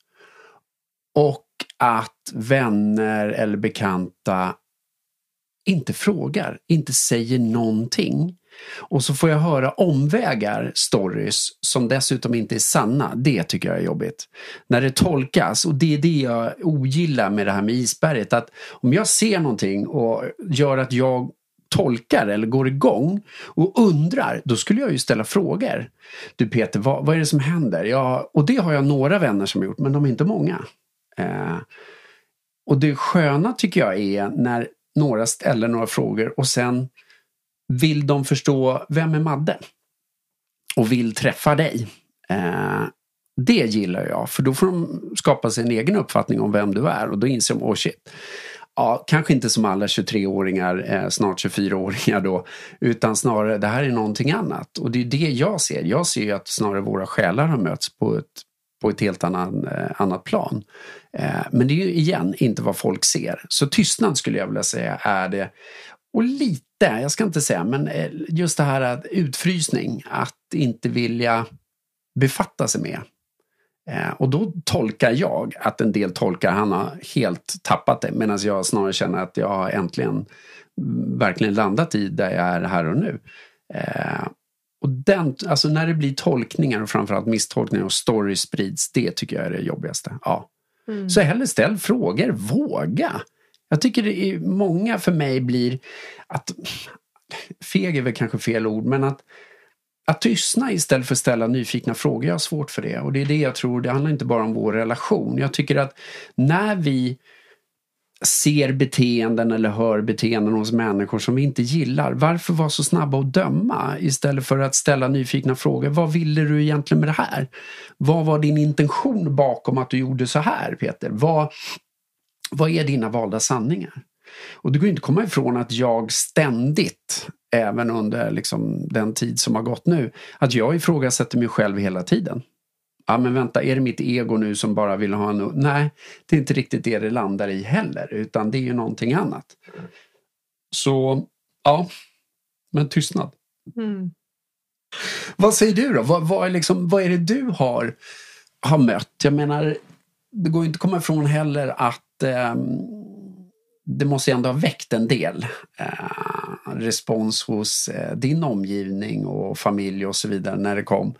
Och att vänner eller bekanta inte frågar, inte säger någonting. Och så får jag höra omvägar, stories, som dessutom inte är sanna. Det tycker jag är jobbigt. När det tolkas, och det är det jag ogillar med det här med isberget. Att om jag ser någonting och gör att jag tolkar eller går igång och undrar, då skulle jag ju ställa frågor. Du Peter, vad, vad är det som händer? Ja, och det har jag några vänner som har gjort, men de är inte många. Eh, och det sköna tycker jag är när några ställer några frågor och sen vill de förstå vem är Madde? Och vill träffa dig. Eh, det gillar jag för då får de skapa sig en egen uppfattning om vem du är och då inser de, oh shit. Ja, kanske inte som alla 23-åringar, eh, snart 24-åringar då, utan snarare det här är någonting annat. Och det är det jag ser. Jag ser ju att snarare våra själar har mötts på ett, på ett helt annan, eh, annat plan. Eh, men det är ju igen inte vad folk ser. Så tystnad skulle jag vilja säga är det. Och lite, jag ska inte säga, men eh, just det här att utfrysning, att inte vilja befatta sig med. Och då tolkar jag att en del tolkar han har helt tappat det medan jag snarare känner att jag har äntligen mm, verkligen landat i där jag är här och nu. Och den, alltså när det blir tolkningar och framförallt misstolkningar och stories sprids, det tycker jag är det jobbigaste. Ja. Mm. Så hellre ställ frågor, våga. Jag tycker det är många för mig blir att, feg är väl kanske fel ord, men att att tystna istället för att ställa nyfikna frågor, jag har svårt för det. Och det är det jag tror, det handlar inte bara om vår relation. Jag tycker att när vi ser beteenden eller hör beteenden hos människor som vi inte gillar. Varför vara så snabba att döma istället för att ställa nyfikna frågor? Vad ville du egentligen med det här? Vad var din intention bakom att du gjorde så här Peter? Vad, vad är dina valda sanningar? Och det går inte att komma ifrån att jag ständigt, även under liksom den tid som har gått nu, att jag ifrågasätter mig själv hela tiden. Ja men vänta, är det mitt ego nu som bara vill ha en... Nej, det är inte riktigt det det landar i heller, utan det är ju någonting annat. Så, ja, men tystnad. Mm. Vad säger du då? Vad, vad, är liksom, vad är det du har, har mött? Jag menar, det går inte att komma ifrån heller att eh, det måste ändå ha väckt en del eh, respons hos eh, din omgivning och familj och så vidare när det kom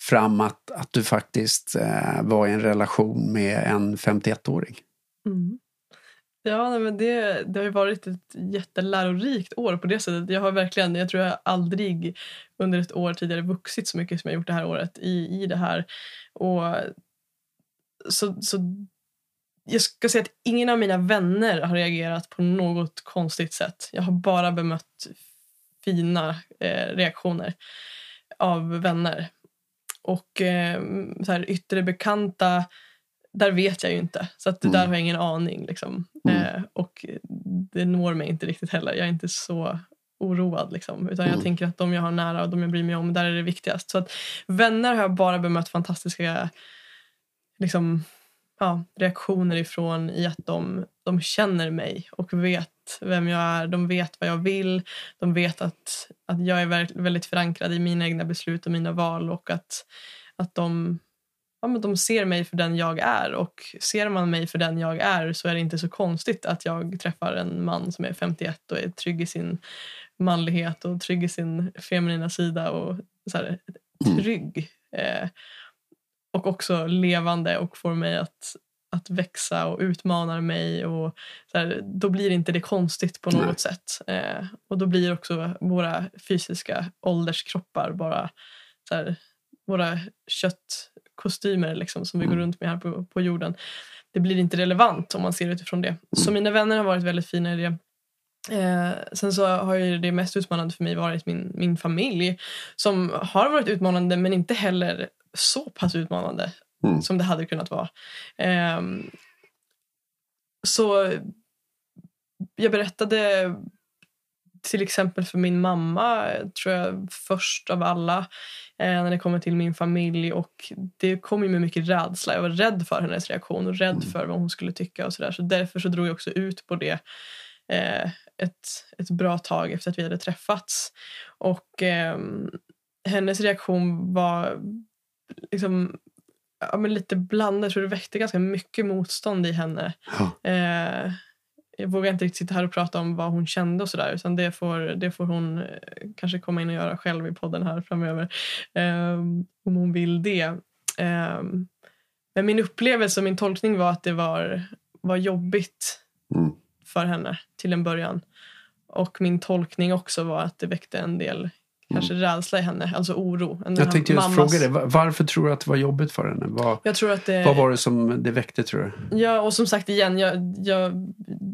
fram att, att du faktiskt eh, var i en relation med en 51-åring. Mm. Ja, men det, det har ju varit ett jättelärorikt år på det sättet. Jag har verkligen, jag tror jag aldrig under ett år tidigare vuxit så mycket som jag gjort det här året i, i det här. Och så, så jag ska säga att ingen av mina vänner har reagerat på något konstigt sätt. Jag har bara bemött fina eh, reaktioner av vänner. Och eh, så här, yttre bekanta, där vet jag ju inte. Så att mm. där har jag ingen aning. Liksom. Mm. Eh, och det når mig inte riktigt heller. Jag är inte så oroad. Liksom. Utan mm. jag tänker att de jag har nära och de jag bryr mig om, där är det viktigast. Så att vänner har jag bara bemött fantastiska liksom, ja, reaktioner ifrån i att de, de känner mig och vet vem jag är. De vet vad jag vill. De vet att, att jag är väldigt förankrad i mina egna beslut och mina val och att, att de, ja, men de ser mig för den jag är. Och ser man mig för den jag är så är det inte så konstigt att jag träffar en man som är 51 och är trygg i sin manlighet och trygg i sin feminina sida och så här, mm. trygg. Eh, och också levande och får mig att, att växa och utmanar mig. Och så här, då blir inte det konstigt på något Nej. sätt. Eh, och då blir också våra fysiska ålderskroppar bara så här, våra köttkostymer liksom, som vi går mm. runt med här på, på jorden. Det blir inte relevant om man ser utifrån det. Så mina vänner har varit väldigt fina i det. Eh, sen så har ju det mest utmanande för mig varit min, min familj som har varit utmanande men inte heller så pass utmanande mm. som det hade kunnat vara. Eh, så jag berättade till exempel för min mamma, tror jag, först av alla eh, när det kommer till min familj. Och Det kom ju med mycket rädsla. Jag var rädd för hennes reaktion och rädd mm. för vad hon skulle tycka. och Så, där. så Därför så drog jag också ut på det eh, ett, ett bra tag efter att vi hade träffats. Och eh, Hennes reaktion var liksom, ja, men lite. Jag tror det väckte ganska mycket motstånd i henne. Ja. Eh, jag vågar inte riktigt sitta här och prata om vad hon kände och sådär. Utan det får, det får hon eh, kanske komma in och göra själv i podden här framöver. Eh, om hon vill det. Eh, men min upplevelse och min tolkning var att det var, var jobbigt mm. för henne till en början. Och min tolkning också var att det väckte en del kanske mm. rädsla i henne, alltså oro. Jag tänkte just mammas... fråga dig, varför tror du att det var jobbigt för henne? Vad, jag tror att det... vad var det som det väckte tror du? Ja, och som sagt igen, jag, jag,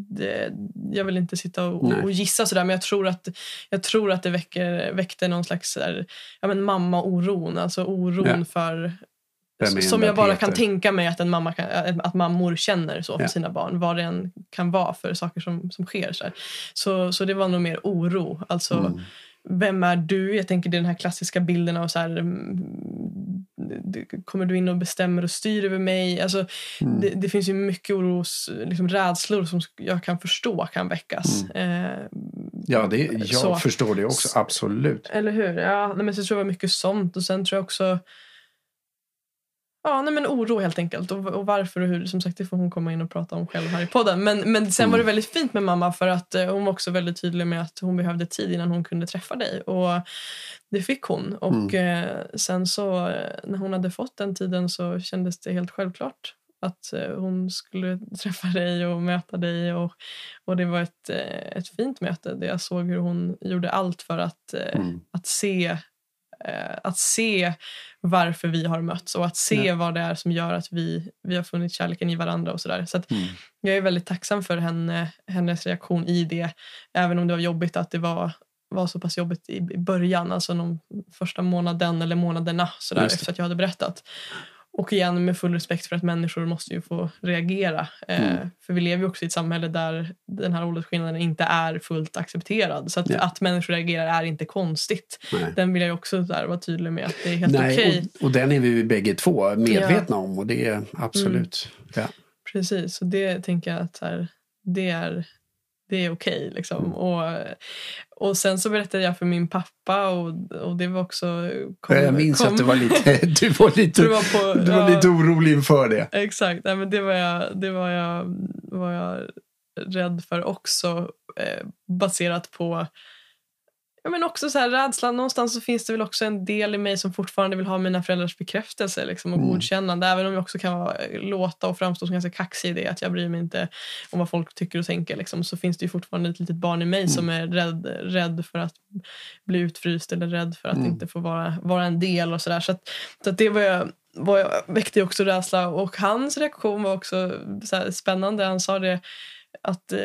det, jag vill inte sitta och, och, gissa sådär men jag tror att, jag tror att det väcker, väckte någon slags där, ja, men mamma-oron, alltså oron ja. för som jag bara Peter. kan tänka mig att, en mamma kan, att mammor känner så för ja. sina barn. Vad det än kan vara för saker som, som sker. Så, så, så, det var nog mer oro. Alltså, mm vem är du? Jag tänker det är den här klassiska bilden av så här, mm, kommer du in och bestämmer och styr över mig? Alltså, mm. det, det, finns ju mycket oros, liksom rädslor som jag kan förstå kan väckas. Mm. Eh, ja, det, jag så. förstår det också, absolut. Eller hur? Ja, men så tror jag mycket sånt och sen tror jag också Ja, nej, men oro helt enkelt. Och, och, varför och hur, som sagt, det får hon komma in och prata om själv här i podden. Men, men sen mm. var det mm. väldigt fint med mamma för att eh, hon var också väldigt tydlig med att hon behövde tid innan hon kunde träffa dig. Och det fick hon. Och mm. eh, sen så eh, när hon hade fått den tiden så kändes det helt självklart att eh, hon skulle träffa dig och möta dig. Och, och det var ett, eh, ett fint möte där jag såg hur hon gjorde allt för att, eh, mm. att se att se varför vi har mötts och att se ja. vad det är som gör att vi, vi har funnit kärleken i varandra. och Så, där. så mm. Jag är väldigt tacksam för henne, hennes reaktion i det. Även om det var jobbigt att det var, var så pass jobbigt i början, alltså någon första månaden eller månaderna så där, efter att jag hade berättat. Och igen med full respekt för att människor måste ju få reagera. Eh, Mm. För vi lever ju också i ett samhälle där den här åldersskillnaden inte är fullt accepterad. Så att, Ja. att människor reagerar är inte konstigt. Nej. Den vill jag också där vara tydlig med att det är helt Nej, okej. och, och den är vi bägge två medvetna om och det är absolut. Ja. Precis, och det tänker jag att här, det är, det är okej. liksom. Mm. Och, och sen så berättade jag för min pappa och, och det var också... kom- jag minns kom- att du var lite, du var lite, Det var på- du var ja. lite orolig inför det. Exakt, Nej, men det var jag, det var jag, var jag rädd för också eh, baserat på Ja, men också så här, rädslan. Någonstans så finns det väl också en del i mig som fortfarande vill ha mina föräldrars bekräftelse liksom, och Mm. godkännande. Även om jag också kan vara, låta och framstå som ganska kaxig i det. Att jag bryr mig inte om vad folk tycker och tänker. Liksom, så finns det ju fortfarande ett litet barn i mig som är rädd, rädd för att bli utfryst eller rädd för att Mm. inte få vara, vara en del. och Så, där. så, att, så att det var jag, var jag, väckte också rädsla. Och hans reaktion var också spännande. Han sa det att eh,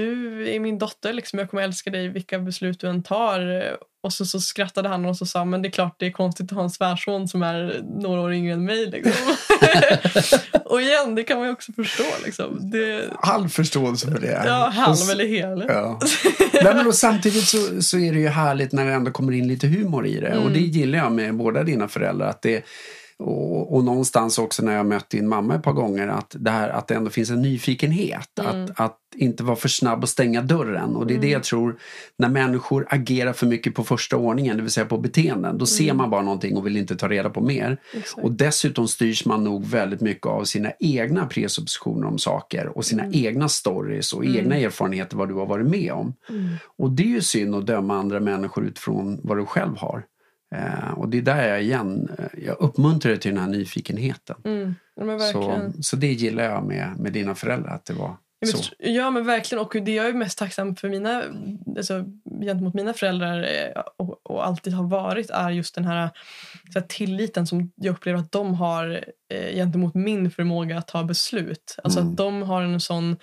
du är min dotter, liksom, jag kommer älska dig vilka beslut du än tar. Och så, så skrattade han och så sa men det är klart det är konstigt att ha en svärson som är några år yngre än mig. Liksom. och igen, det kan man ju också förstå. Liksom. Det, Halv förståelse för det. ja, halv eller hel. Ja. Nej, men och samtidigt så, så är det ju härligt när det ändå kommer in lite humor i det. Mm. Och det gillar jag med båda dina föräldrar. Att det, och, och någonstans också när jag mött din mamma ett par gånger att det, här, att det ändå finns en nyfikenhet. Mm. Att, att inte vara för snabb att stänga dörren. Och det är det jag tror, när människor agerar för mycket på första ordningen, det vill säga på beteenden, då ser Mm. man bara någonting och vill inte ta reda på mer. Exakt. Och dessutom styrs man nog väldigt mycket av sina egna presuppositioner om saker och sina egna stories och egna erfarenheter vad du har varit med om. Mm. Och det är ju synd att döma andra människor utifrån vad du själv har. Eh, och det är där jag igen, eh, jag uppmuntrar dig till den här nyfikenheten. Mm. Ja, Så, så det gillar jag med, med dina föräldrar, att det var Jag så. ja men verkligen och det jag är mest tacksam för mina, alltså, gentemot mina föräldrar eh, och, och alltid har varit är just den här, så här tilliten som jag upplever att de har eh, gentemot min förmåga att ta beslut. Alltså Mm. att de har en sån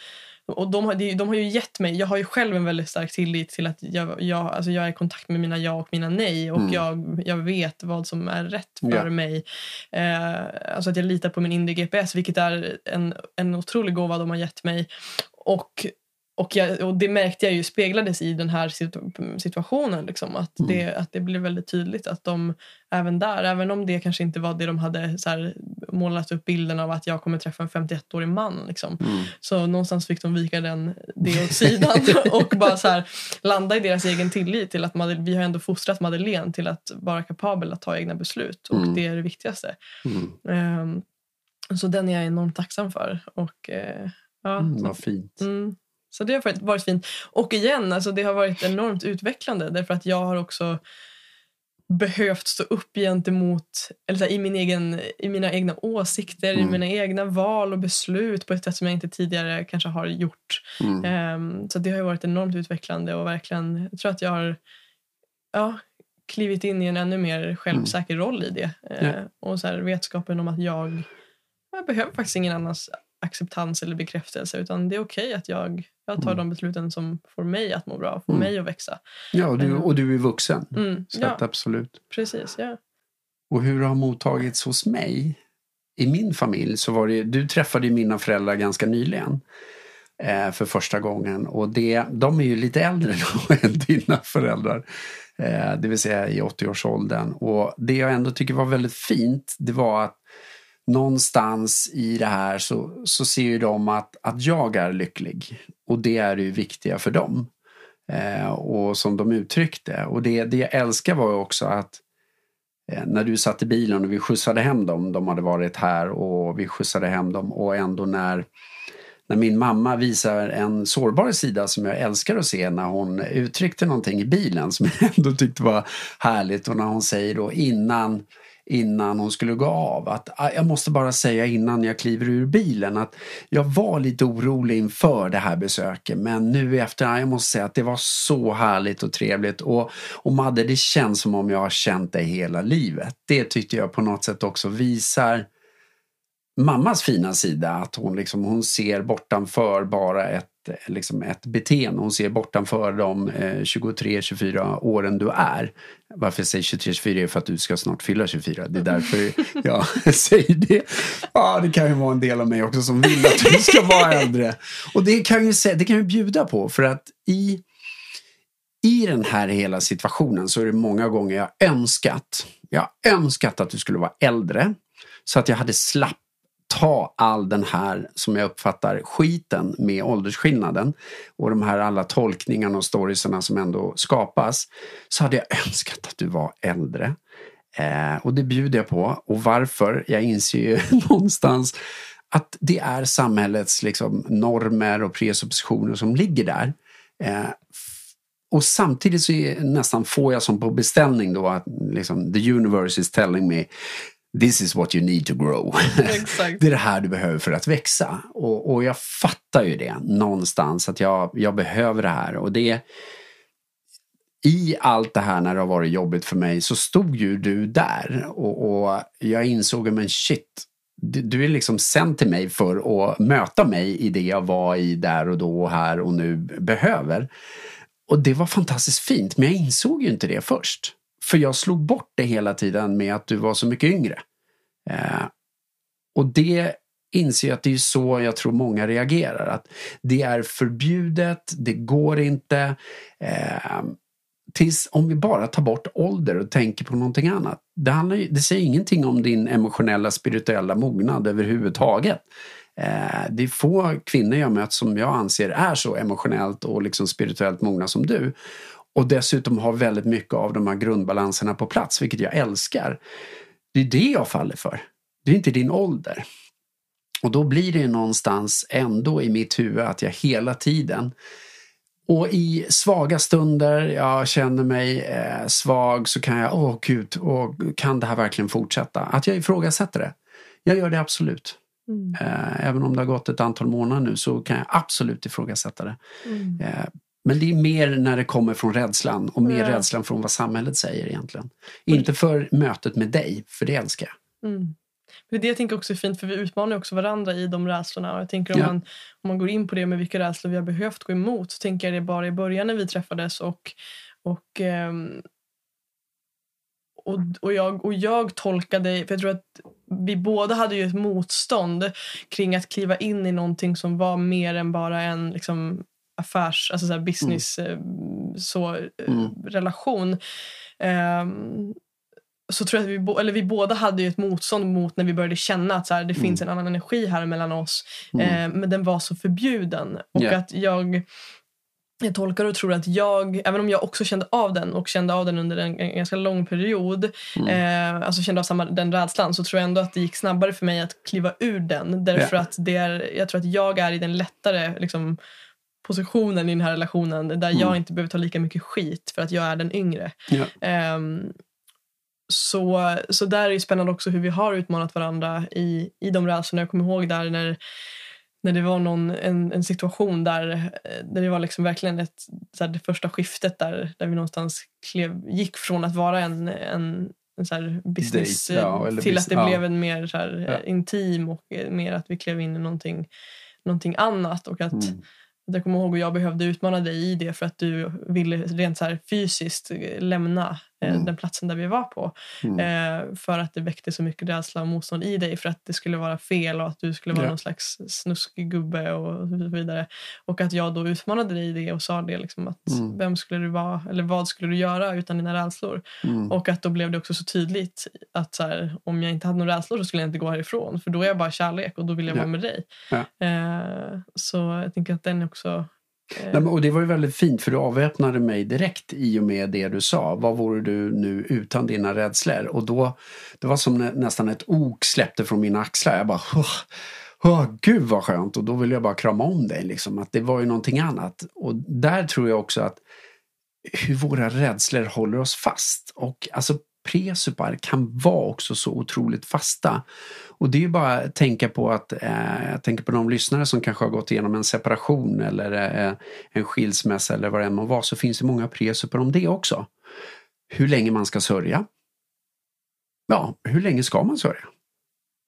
och de har, de har ju gett mig, jag har ju själv en väldigt stark tillit till att jag, jag, alltså jag är i kontakt med mina ja och mina nej och Mm. jag, jag vet vad som är rätt för Ja. mig. Eh, alltså att jag litar på min inre GPS vilket är en, en otrolig gåva de har gett mig. Och, och, jag, och det märkte jag ju speglades i den här situ- situationen. Liksom, att, Mm. det, att det blev väldigt tydligt att de även där, även om det kanske inte var det de hade så här, målat upp bilden av att jag kommer träffa en 51-årig man. Liksom, Mm. så någonstans fick de vika den, det åt sidan och bara så här, landa i deras egen tillit till att Madel- vi har ändå fostrat Madeleine till att vara kapabel att ta egna beslut. Och Mm. det är det viktigaste. Mm. Ehm, så den är jag enormt tacksam för. Och, eh, ja, Mm, vad fint. mm, så det har varit, varit fint. Och igen, alltså det har varit enormt utvecklande därför att jag har också behövt stå upp gentemot, eller så här, i, min egen, i mina egna åsikter, i Mm. mina egna val och beslut på ett sätt som jag inte tidigare kanske har gjort. Mm. Ehm, så det har ju varit enormt utvecklande och verkligen, jag tror att jag har ja, klivit in i en ännu mer självsäker roll i det. Eh, Ja. Och så här, vetskapen om att jag, jag behöver faktiskt ingen annans acceptans eller bekräftelse utan det är okej att jag, jag tar Mm. de besluten som får mig att må bra, får Mm. mig att växa. Ja, och du, Mm. och du är vuxen. Mm, Så ja, absolut. precis. Ja. Och hur det har mottagits hos mig i min familj så var det du träffade mina föräldrar ganska nyligen eh, för första gången och det, de är ju lite äldre då än dina föräldrar. Eh, det vill säga i 80-årsåldern och det jag ändå tycker var väldigt fint det var att någonstans i det här så, så ser ju de att, att jag är lycklig. Och det är ju viktiga för dem. Eh, och som de uttryckte. Och det, det jag älskar var ju också att Eh, när du satt i bilen och vi skjutsade hem dem, de hade varit här och vi skjutsade hem dem. Och ändå när, när min mamma visar en sårbar sida som jag älskar att se när hon uttryckte någonting i bilen som jag ändå tyckte var härligt. Och när hon säger då innan innan hon skulle gå av att ah, jag måste bara säga innan jag kliver ur bilen att jag var lite orolig inför det här besöket men nu efter, ah, jag måste säga att det var så härligt och trevligt och, och Madde det känns som om jag har känt dig hela livet. Det tyckte jag på något sätt också visar mammas fina sida. Att hon, liksom, hon ser bortanför bara ett, liksom ett beteende. Hon ser bortanför de eh, 23-24 åren du är. Varför jag säger 23-24 är för att du ska snart fylla 24. Det är därför jag säger det. Ja, det kan ju vara en del av mig också som vill att du ska vara äldre. Och det kan ju, det kan ju bjuda på för att i i den här hela situationen så är det många gånger jag önskat, jag önskat att du skulle vara äldre så att jag hade slapp ta all den här, som jag uppfattar, skiten med åldersskillnaden och de här alla tolkningarna och storiesarna som ändå skapas så hade jag önskat att du var äldre. Eh, och det bjuder jag på. Och varför? Jag inser ju någonstans att det är samhällets liksom, normer och presuppositioner som ligger där. Eh, och samtidigt så är, nästan får jag som på beställning då att liksom, the universe is telling me This is what you need to grow. det är det här du behöver för att växa. Och, och jag fattar ju det någonstans att jag, jag behöver det här. Och det i allt det här när det har varit jobbigt för mig så stod ju du där och, och jag insåg men shit, du är liksom sänd till mig för att möta mig i det jag var i där och då och här och nu behöver. Och det var fantastiskt fint, men jag insåg ju inte det först. För jag slog bort det hela tiden med att du var så mycket yngre. Eh, och det inser jag att det är så jag tror många reagerar. Att det är förbjudet, det går inte. Eh, tills om vi bara tar bort ålder och tänker på någonting annat. Det, handlar, det säger ingenting om din emotionella spirituella mognad överhuvudtaget. Eh, det är få kvinnor jag mött som jag anser är så emotionellt och liksom spirituellt mogna som du. Och dessutom har väldigt mycket av de här grundbalanserna på plats, vilket jag älskar. Det är det jag faller för. Det är inte din ålder. Och då blir det någonstans ändå i mitt huvud att jag hela tiden och i svaga stunder, jag känner mig eh, svag, så kan jag, åh gud, åh, kan det här verkligen fortsätta? Att jag ifrågasätter det. Jag gör det absolut. Mm. Eh, även om det har gått ett antal månader nu så kan jag absolut ifrågasätta det. Mm. Eh, men det är mer när det kommer från rädslan och mer ja. rädslan från vad samhället säger egentligen. Inte för mötet med dig, för det älskar jag. Mm. Det är det jag tänker också är fint för vi utmanar också varandra i de rädslorna. Och jag tänker om, ja. man, om man går in på det med vilka rädslor vi har behövt gå emot så tänker jag det bara i början när vi träffades och, och um, och, och, jag, och jag tolkade, för jag tror att vi båda hade ju ett motstånd kring att kliva in i någonting som var mer än bara en liksom, affärs, alltså så business mm. Eh, så, eh, mm. relation. Um, så tror jag att vi, eller vi båda hade ju ett motstånd mot när vi började känna att så här, det mm. finns en annan energi här mellan oss. Eh, men den var så förbjuden. Och yeah. att jag jag tolkar och tror att jag, även om jag också kände av den och kände av den under en, en ganska lång period, mm. eh, alltså kände av samma, den rädslan, så tror jag ändå att det gick snabbare för mig att kliva ur den. Därför yeah. att det är, jag tror att jag är i den lättare liksom, positionen i den här relationen där mm. jag inte behöver ta lika mycket skit för att jag är den yngre. Yeah. Um, så, så där är det spännande också hur vi har utmanat varandra i, i de rädslorna. Jag kommer ihåg där när när det var någon, en, en situation där, där det var liksom verkligen ett, så det första skiftet där, där vi någonstans klev, gick från att vara en, en, en så business Date, ja, till bis att det ja. blev en mer så ja. intim och mer att vi klev in i någonting, någonting annat. Och att mm. Jag kommer ihåg att jag behövde utmana dig i det för att du ville rent så fysiskt eh, lämna mm. den platsen där vi var på. Mm. Eh, för att det väckte så mycket rädsla och motstånd i dig för att det skulle vara fel och att du skulle vara ja. någon slags snuskig gubbe och så vidare. Och att jag då utmanade dig i det och sa det liksom att mm. vem skulle du vara eller vad skulle du göra utan dina rädslor? Mm. Och att då blev det också så tydligt att så här, om jag inte hade några rädslor så skulle jag inte gå härifrån för då är jag bara kärlek och då vill jag ja. vara med dig. Ja. Eh, så jag tänker att den också Nej, och det var ju väldigt fint för du avväpnade mig direkt i och med det du sa. Vad vore du nu utan dina rädslor? Och då, det var som nästan ett ok släppte från mina axlar. Jag bara, oh, oh, gud vad skönt. Och då ville jag bara krama om dig. Liksom. Att det var ju någonting annat. Och där tror jag också att hur våra rädslor håller oss fast. Och alltså presupar kan vara också så otroligt fasta. Och det är ju bara att tänka på att, eh, jag tänker på de lyssnare som kanske har gått igenom en separation eller eh, en skilsmässa eller vad det än må vara, så finns det många presuper om det också. Hur länge man ska sörja. Ja, hur länge ska man sörja?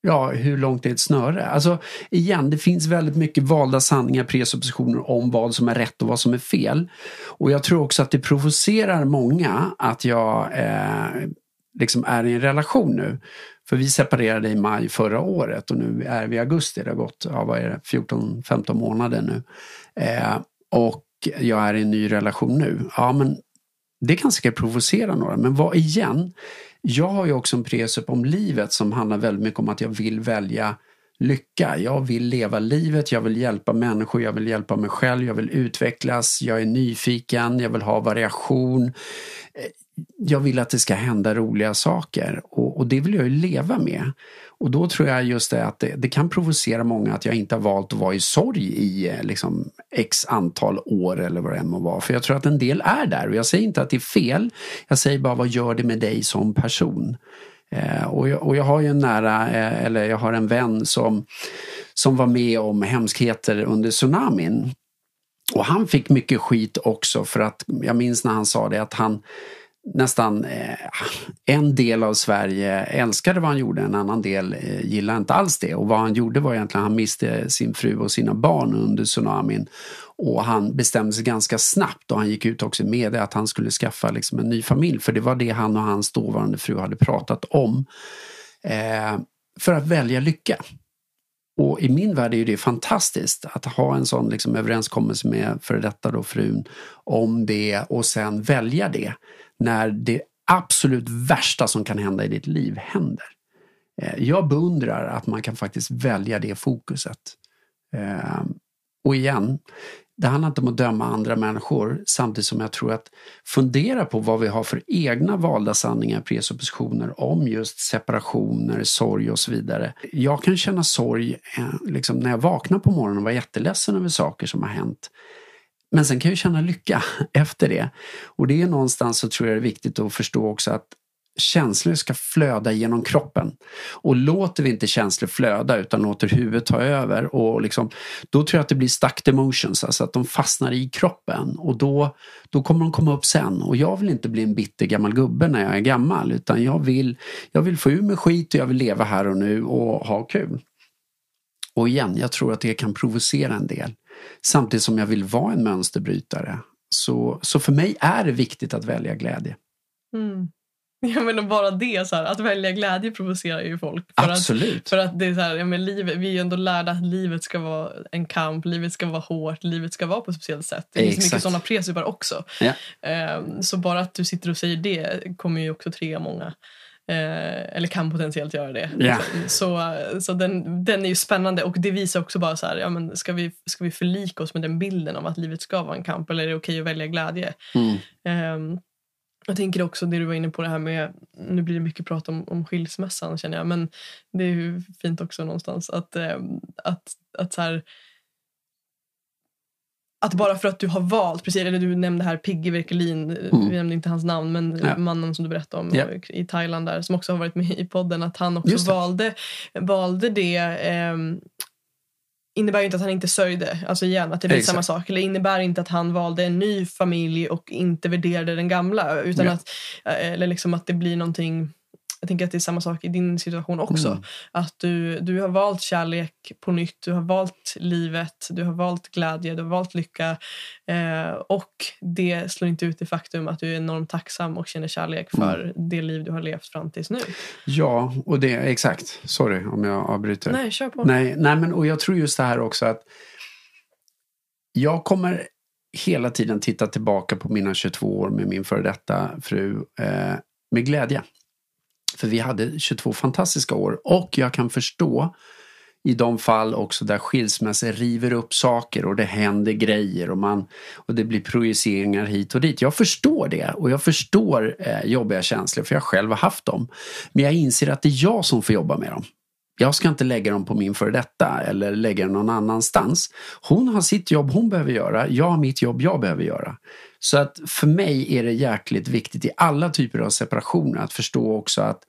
Ja, hur långt är ett snöre? Alltså igen, det finns väldigt mycket valda sanningar, presuppositioner om vad som är rätt och vad som är fel. Och jag tror också att det provocerar många att jag eh, liksom är i en relation nu. För vi separerade i maj förra året och nu är vi i augusti. Det har gått ja, vad är det, 14-15 månader nu. Eh, och jag är i en ny relation nu. Ja, men det kan säkert provocera några, men vad igen? Jag har ju också en presupp om livet som handlar väldigt mycket om att jag vill välja lycka. Jag vill leva livet, jag vill hjälpa människor, jag vill hjälpa mig själv, jag vill utvecklas, jag är nyfiken, jag vill ha variation. Jag vill att det ska hända roliga saker och, och det vill jag ju leva med. Och då tror jag just det att det, det, kan provocera många att jag inte har valt att vara i sorg i eh, liksom, x antal år eller vad det än må vara. För jag tror att en del är där och jag säger inte att det är fel. Jag säger bara vad gör det med dig som person? Eh, och, jag, och jag har ju en nära, eh, eller jag har en vän som, som var med om hemskheter under tsunamin. Och han fick mycket skit också för att jag minns när han sa det att han nästan eh, en del av Sverige älskade vad han gjorde, en annan del eh, gillade inte alls det. Och vad han gjorde var egentligen att han miste sin fru och sina barn under tsunamin. Och han bestämde sig ganska snabbt och han gick ut också med det att han skulle skaffa liksom en ny familj. För det var det han och hans dåvarande fru hade pratat om. Eh, för att välja lycka. Och i min värld är ju det fantastiskt att ha en sån liksom överenskommelse med före detta då frun om det och sen välja det när det absolut värsta som kan hända i ditt liv händer. Eh, jag beundrar att man kan faktiskt välja det fokuset. Ehm, och igen, det handlar inte om att döma andra människor samtidigt som jag tror att fundera på vad vi har för egna valda sanningar, presuppositioner om just separationer, sorg och så vidare. Jag kan känna sorg eh, liksom, när jag vaknar på morgonen och vara jätteledsen över saker som har hänt. Men sen kan jag känna lycka efter det. Och det är någonstans så tror jag det är viktigt att förstå också att känslor ska flöda genom kroppen. Och låter vi inte känslor flöda utan låter huvudet ta över och liksom, då tror jag att det blir stuck emotions, alltså att de fastnar i kroppen och då, då kommer de komma upp sen. Och jag vill inte bli en bitter gammal gubbe när jag är gammal utan jag vill, jag vill få ur mig skit och jag vill leva här och nu och ha kul. Och igen, jag tror att det kan provocera en del. Samtidigt som jag vill vara en mönsterbrytare. Så, så för mig är det viktigt att välja glädje. Mm. Jag menar bara det, så här, att välja glädje provocerar ju folk. För Absolut. Att, för att det är så här, ja, men livet, vi är ju ändå lärda att livet ska vara en kamp, livet ska vara hårt, livet ska vara på ett speciellt sätt. Det finns mycket sådana presupar också. Ja. Um, så bara att du sitter och säger det kommer ju också trigga många. Eh, eller kan potentiellt göra det. Yeah. Så, så den, den är ju spännande och det visar också bara så här, ja, men ska, vi, ska vi förlika oss med den bilden av att livet ska vara en kamp eller är det okej att välja glädje? Mm. Eh, jag tänker också det du var inne på det här med, nu blir det mycket prat om, om skilsmässan känner jag, men det är ju fint också någonstans att, eh, att, att så här, att bara för att du har valt, precis, eller du nämnde här Pigge Verkelin, mm. vi nämnde inte hans namn, men ja. mannen som du berättade om ja. i Thailand där, som också har varit med i podden, att han också det. valde, valde det eh, innebär inte att han inte sörjde. Alltså igen, att det blir samma sak. Eller innebär inte att han valde en ny familj och inte värderade den gamla. Utan ja. att, eh, eller liksom att det blir någonting jag tänker att det är samma sak i din situation också. Mm. Att du, du har valt kärlek på nytt, du har valt livet, du har valt glädje, du har valt lycka. Eh, och det slår inte ut det faktum att du är enormt tacksam och känner kärlek för mm. det liv du har levt fram tills nu. Ja, och det exakt. Sorry om jag avbryter. Nej, kör på. Nej, nej men och jag tror just det här också att jag kommer hela tiden titta tillbaka på mina 22 år med min före detta fru eh, med glädje. För vi hade 22 fantastiska år och jag kan förstå i de fall också där skilsmässor river upp saker och det händer grejer och, man, och det blir projiceringar hit och dit. Jag förstår det och jag förstår eh, jobbiga känslor för jag själv har haft dem. Men jag inser att det är jag som får jobba med dem. Jag ska inte lägga dem på min före detta eller lägga dem någon annanstans. Hon har sitt jobb hon behöver göra, jag har mitt jobb jag behöver göra. Så att för mig är det jäkligt viktigt i alla typer av separationer att förstå också att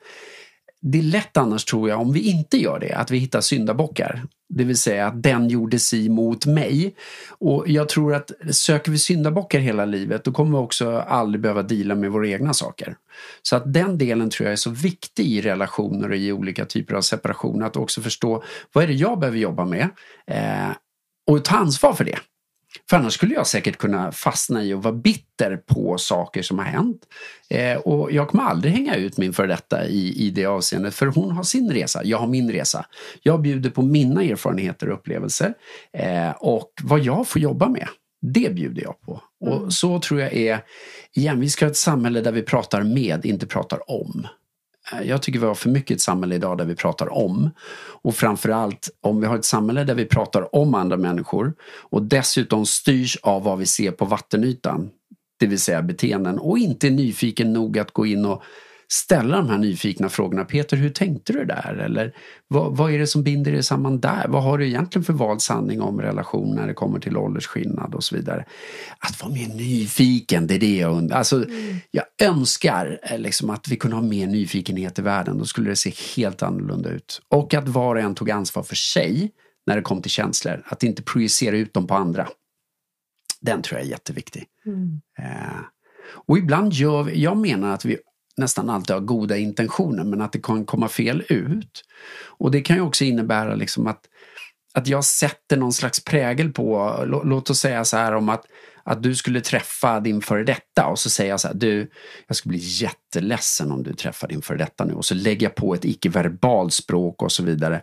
det är lätt annars tror jag, om vi inte gör det, att vi hittar syndabockar. Det vill säga att den gjorde si mot mig. Och jag tror att söker vi syndabockar hela livet då kommer vi också aldrig behöva dela med våra egna saker. Så att den delen tror jag är så viktig i relationer och i olika typer av separation. Att också förstå vad är det jag behöver jobba med eh, och ta ansvar för det. För annars skulle jag säkert kunna fastna i och vara bitter på saker som har hänt. Eh, och jag kommer aldrig hänga ut min för detta i, i det avseendet för hon har sin resa, jag har min resa. Jag bjuder på mina erfarenheter och upplevelser eh, och vad jag får jobba med. Det bjuder jag på. Mm. Och så tror jag är, igen, vi ska ha ett samhälle där vi pratar med, inte pratar om. Eh, jag tycker vi har för mycket ett samhälle idag där vi pratar om. Och framförallt om vi har ett samhälle där vi pratar om andra människor och dessutom styrs av vad vi ser på vattenytan, det vill säga beteenden och inte är nyfiken nog att gå in och ställa de här nyfikna frågorna. Peter, hur tänkte du där? Eller vad, vad är det som binder er samman där? Vad har du egentligen för vald sanning om relation när det kommer till åldersskillnad och så vidare? Att vara mer nyfiken, det är det jag undrar. Alltså, mm. Jag önskar eh, liksom att vi kunde ha mer nyfikenhet i världen. Då skulle det se helt annorlunda ut. Och att var och en tog ansvar för sig när det kom till känslor. Att inte projicera ut dem på andra. Den tror jag är jätteviktig. Mm. Eh, och ibland gör vi, jag menar att vi nästan alltid har goda intentioner men att det kan komma fel ut. Och det kan ju också innebära liksom att, att jag sätter någon slags prägel på, låt oss säga så här om att, att du skulle träffa din före detta och så säger jag så här, du, jag skulle bli jätteledsen om du träffar din före detta nu och så lägger jag på ett icke-verbalt språk och så vidare.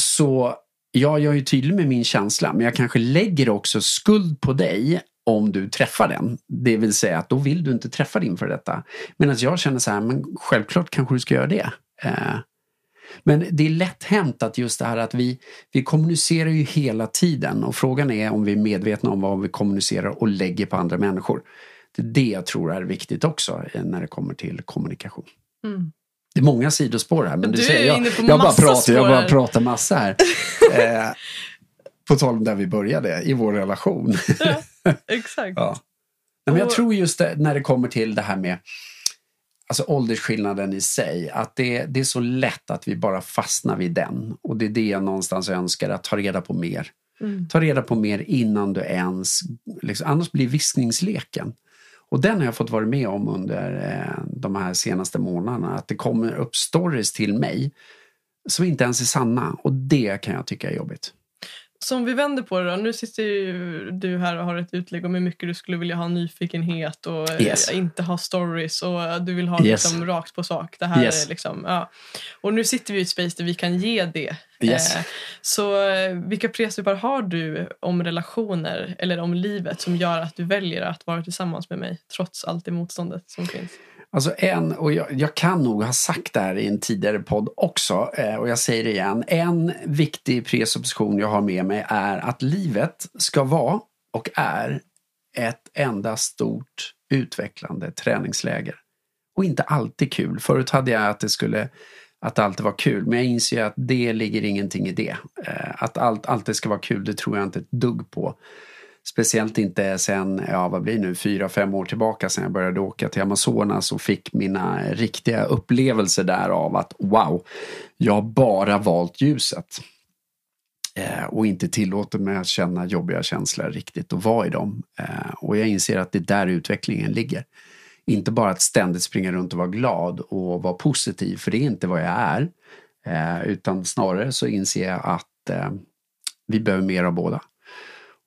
Så ja, jag är ju tydlig med min känsla men jag kanske lägger också skuld på dig om du träffar den. Det vill säga att då vill du inte träffa din för detta. Medan jag känner så här, men självklart kanske du ska göra det. Eh, men det är lätt hänt att just det här att vi, vi kommunicerar ju hela tiden och frågan är om vi är medvetna om vad vi kommunicerar och lägger på andra människor. Det är det jag tror är viktigt också när det kommer till kommunikation. Mm. Det är många sidospår här men du, du ser, jag, jag, bara pratar, jag bara pratar massa här. eh, på tal om där vi började, i vår relation. Exakt. ja. Men jag tror just det, när det kommer till det här med alltså åldersskillnaden i sig, att det, det är så lätt att vi bara fastnar vid den. Och det är det jag någonstans önskar, att ta reda på mer. Mm. Ta reda på mer innan du ens, liksom, annars blir viskningsleken. Och den har jag fått vara med om under eh, de här senaste månaderna, att det kommer upp stories till mig som inte ens är sanna och det kan jag tycka är jobbigt. Så om vi vänder på det då. Nu sitter ju du här och har ett utlägg om hur mycket du skulle vilja ha nyfikenhet och eh, yes. inte ha stories och du vill ha yes. liksom rakt på sak. Det här yes. är liksom, ja. Och nu sitter vi i ett space där vi kan ge det. Yes. Eh, så eh, vilka principer har du om relationer eller om livet som gör att du väljer att vara tillsammans med mig trots allt det motståndet som finns? Alltså en, och jag, jag, kan nog ha sagt det här i en tidigare podd också, eh, och jag säger det igen. En viktig presupposition jag har med mig är att livet ska vara och är ett enda stort utvecklande träningsläger. Och inte alltid kul. Förut hade jag att det skulle att det alltid var kul, men jag inser att det ligger ingenting i det. Eh, att allt alltid ska vara kul, det tror jag inte ett dugg på. Speciellt inte sen, ja vad blir nu, fyra, fem år tillbaka sen jag började åka till Amazonas och fick mina riktiga upplevelser där av att wow, jag har bara valt ljuset. Eh, och inte tillåter mig att känna jobbiga känslor riktigt och vara i dem. Eh, och jag inser att det är där utvecklingen ligger. Inte bara att ständigt springa runt och vara glad och vara positiv, för det är inte vad jag är. Eh, utan snarare så inser jag att eh, vi behöver mer av båda.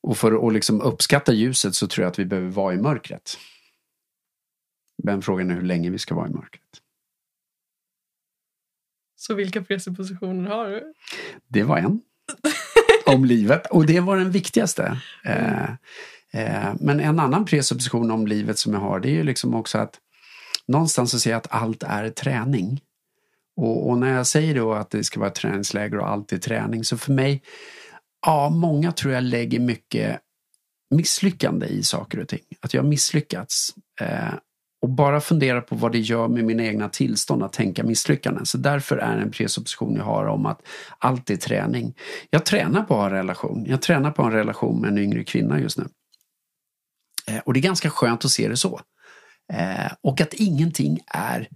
Och för att liksom uppskatta ljuset så tror jag att vi behöver vara i mörkret. Men frågan är hur länge vi ska vara i mörkret. Så vilka presuppositioner har du? Det var en. om livet. Och det var den viktigaste. Eh, eh, men en annan presupposition om livet som jag har det är ju liksom också att någonstans så ser jag att allt är träning. Och, och, när jag säger då att det ska vara träningsläger och allt är träning så för mig Ja, många tror jag lägger mycket misslyckande i saker och ting. Att jag har misslyckats. Eh, och bara fundera på vad det gör med mina egna tillstånd att tänka misslyckanden. Så därför är en presupposition jag har om att allt är träning. Jag tränar på att ha en relation. Jag tränar på en relation med en yngre kvinna just nu. Eh, och det är ganska skönt att se det så. Eh, och att ingenting är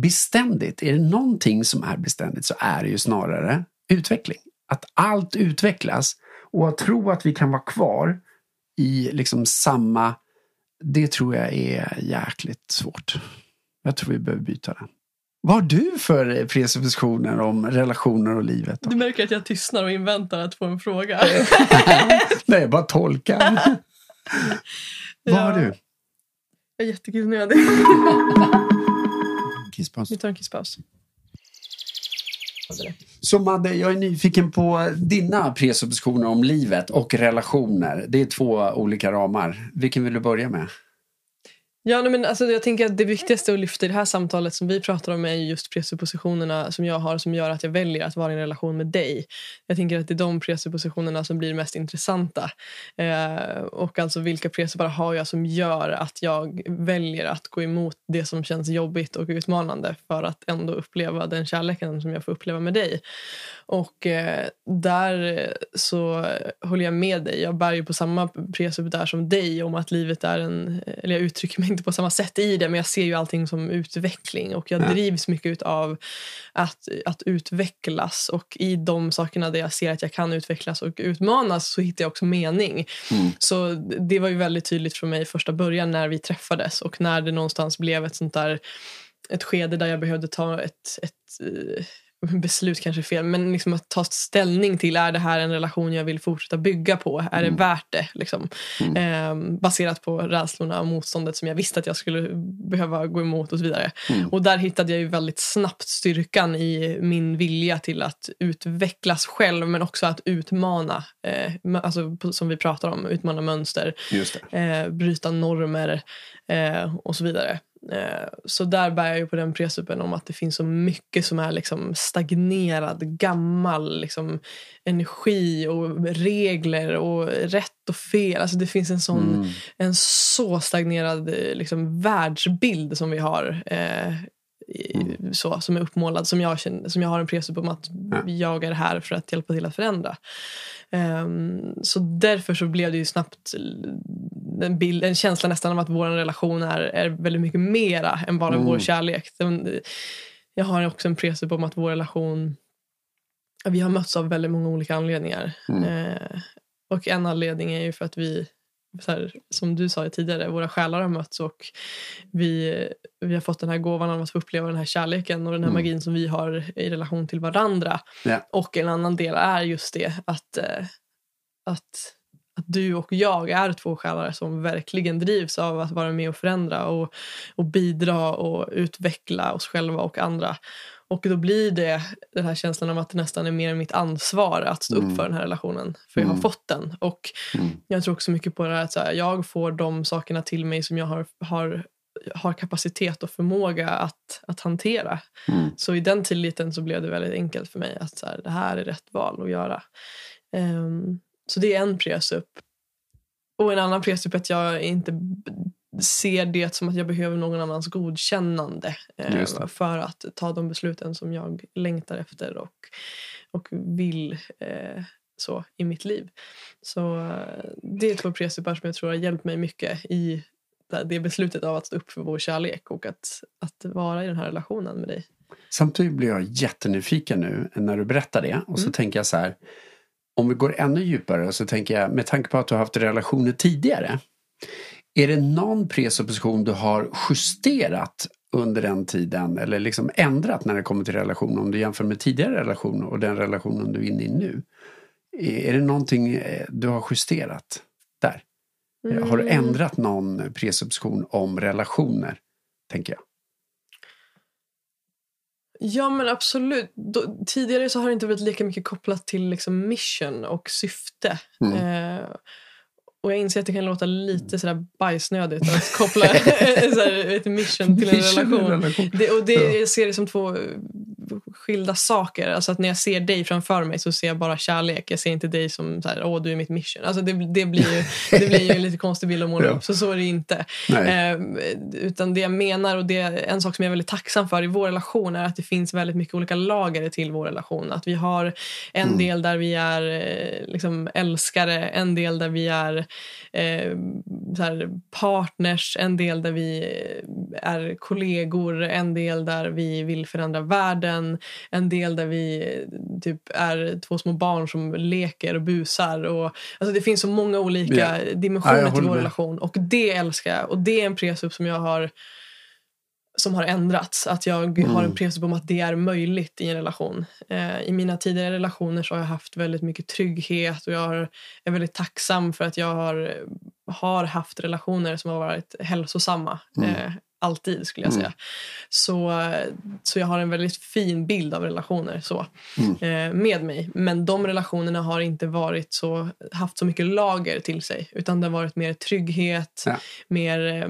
beständigt, är det någonting som är beständigt så är det ju snarare utveckling. Att allt utvecklas och att tro att vi kan vara kvar i liksom samma, det tror jag är jäkligt svårt. Jag tror vi behöver byta den. Vad har du för presuppositioner om relationer och livet? Då? Du märker att jag tystnar och inväntar att få en fråga. Nej, jag bara tolkar. Vad har Ja. du? Jag är jättekissnödig. Vi tar en kisspaus. Så Madde, jag är nyfiken på dina presuppositioner om livet och relationer. Det är två olika ramar. Vilken vill du börja med? Ja, nej, men alltså, jag tänker att det viktigaste att lyfta i det här samtalet som vi pratar om är just presuppositionerna som jag har som gör att jag väljer att vara i en relation med dig. Jag tänker att det är de presuppositionerna som blir mest intressanta. Eh, och alltså vilka presuppar har jag som gör att jag väljer att gå emot det som känns jobbigt och utmanande för att ändå uppleva den kärleken som jag får uppleva med dig. Och eh, där eh, så håller jag med dig. Jag bär ju på samma presupp där som dig om att livet är en... Eller jag uttrycker mig inte på samma sätt i det men jag ser ju allting som utveckling och jag Ja. drivs mycket av att, att utvecklas och i de sakerna där jag ser att jag kan utvecklas och utmanas så hittar jag också mening. Mm. Så det var ju väldigt tydligt för mig i första början när vi träffades och när det någonstans blev ett sånt där ett skede där jag behövde ta ett, ett eh, beslut kanske är fel, men liksom att ta ställning till är det här en relation jag vill fortsätta bygga på? Är det värt det? Liksom? Eh, baserat på rädslorna och motståndet som jag visste att jag skulle behöva gå emot och så vidare. Mm. Och där hittade jag ju väldigt snabbt styrkan i min vilja till att utvecklas själv men också att utmana, eh, alltså, som vi pratar om, utmana mönster eh, bryta normer eh, och så vidare. Eh, så där bär jag ju på den presuppen om att det finns så mycket som är liksom stagnerad, gammal liksom, energi och regler och rätt och fel. Alltså det finns en sån Mm. en så stagnerad eh, liksom, världsbild som vi har. Eh, i, så, som är uppmålad, som jag, känner, som jag har en presupp om att Ja. jag är här för att hjälpa till att förändra. Ehm, så därför så blev det ju snabbt en, bild, en känsla nästan av att vår relation är, är väldigt mycket mera än bara Mm. vår kärlek. Den, jag har också en presupp om att vår relation vi har mötts av väldigt många olika anledningar. Mm. Eh, och en anledning är ju för att vi, här, som du sa tidigare, våra själar har mötts och vi, vi har fått den här gåvan av att få uppleva den här kärleken och den här Mm. magin som vi har i relation till varandra. Ja. Och en annan del är just det att, eh, att, att du och jag är två själar som verkligen drivs av att vara med och förändra och, och bidra och utveckla oss själva och andra. Och då blir det den här känslan av att det nästan är mer mitt ansvar att stå Mm. upp för den här relationen. För jag har Mm. fått den. Och Mm. jag tror också mycket på det här att så här, jag får de sakerna till mig som jag har, har, har kapacitet och förmåga att, att hantera. Mm. Så i den tilliten så blev det väldigt enkelt för mig att så här, det här är rätt val att göra. Ehm, så det är en presupp. Och en annan presupp är att jag inte ser det som att jag behöver någon annans godkännande eh, för att ta de besluten som jag längtar efter och, och vill eh, så i mitt liv. Så eh, det är två presupar som jag tror har hjälpt mig mycket i det- det beslutet av att stå upp för vår kärlek och att, att vara i den här relationen med dig. Samtidigt blir jag jättenyfiken nu när du berättar det. Och så Mm. tänker jag så här. Om vi går ännu djupare så tänker jag med tanke på att du har haft relationer tidigare. Är det någon presupposition du har justerat under den tiden eller liksom ändrat när det kommer till relation om du jämför med tidigare relationer och den relationen du är inne i nu? Är det någonting eh, du har justerat där? Har du Mm. ändrat någon presupposition om relationer? Tänker jag. Ja men absolut. Då, tidigare så har det inte varit lika mycket kopplat till liksom mission och syfte. Mm. Eh, och jag inser att det kan låta lite sådär bajsnödigt att koppla ett mission till en Mission relation. relation. Det, och det, Ja. Jag ser det som två skilda saker. Alltså att när jag ser dig framför mig så ser jag bara kärlek. Jag ser inte dig som så här, åh du är mitt mission. Alltså det, det, blir, ju, det blir ju en lite konstig bild att måla upp. Så så är det inte. Eh, utan det jag menar och det en sak som jag är väldigt tacksam för i vår relation är att det finns väldigt mycket olika lager till vår relation. Att vi har en mm. del där vi är eh, liksom, älskare, en del där vi är eh, här, partners, en del där vi är kollegor, en del där vi vill förändra världen, en del där vi typ är två små barn som leker och busar. Och, alltså det finns så många olika yeah. dimensioner ja, till vår med. relation och det älskar jag. Och det är en presup som jag har som har ändrats. Att jag mm. har en presup om att det är möjligt i en relation. Eh, I mina tidigare relationer så har jag haft väldigt mycket trygghet och jag har, är väldigt tacksam för att jag har, har haft relationer som har varit hälsosamma. Mm. Eh, alltid skulle jag mm. säga. Mm. Så, så jag har en väldigt fin bild av relationer så, mm. eh, med mig. Men de relationerna har inte varit så, haft så mycket lager till sig. Utan det har varit mer trygghet, ja. mer eh,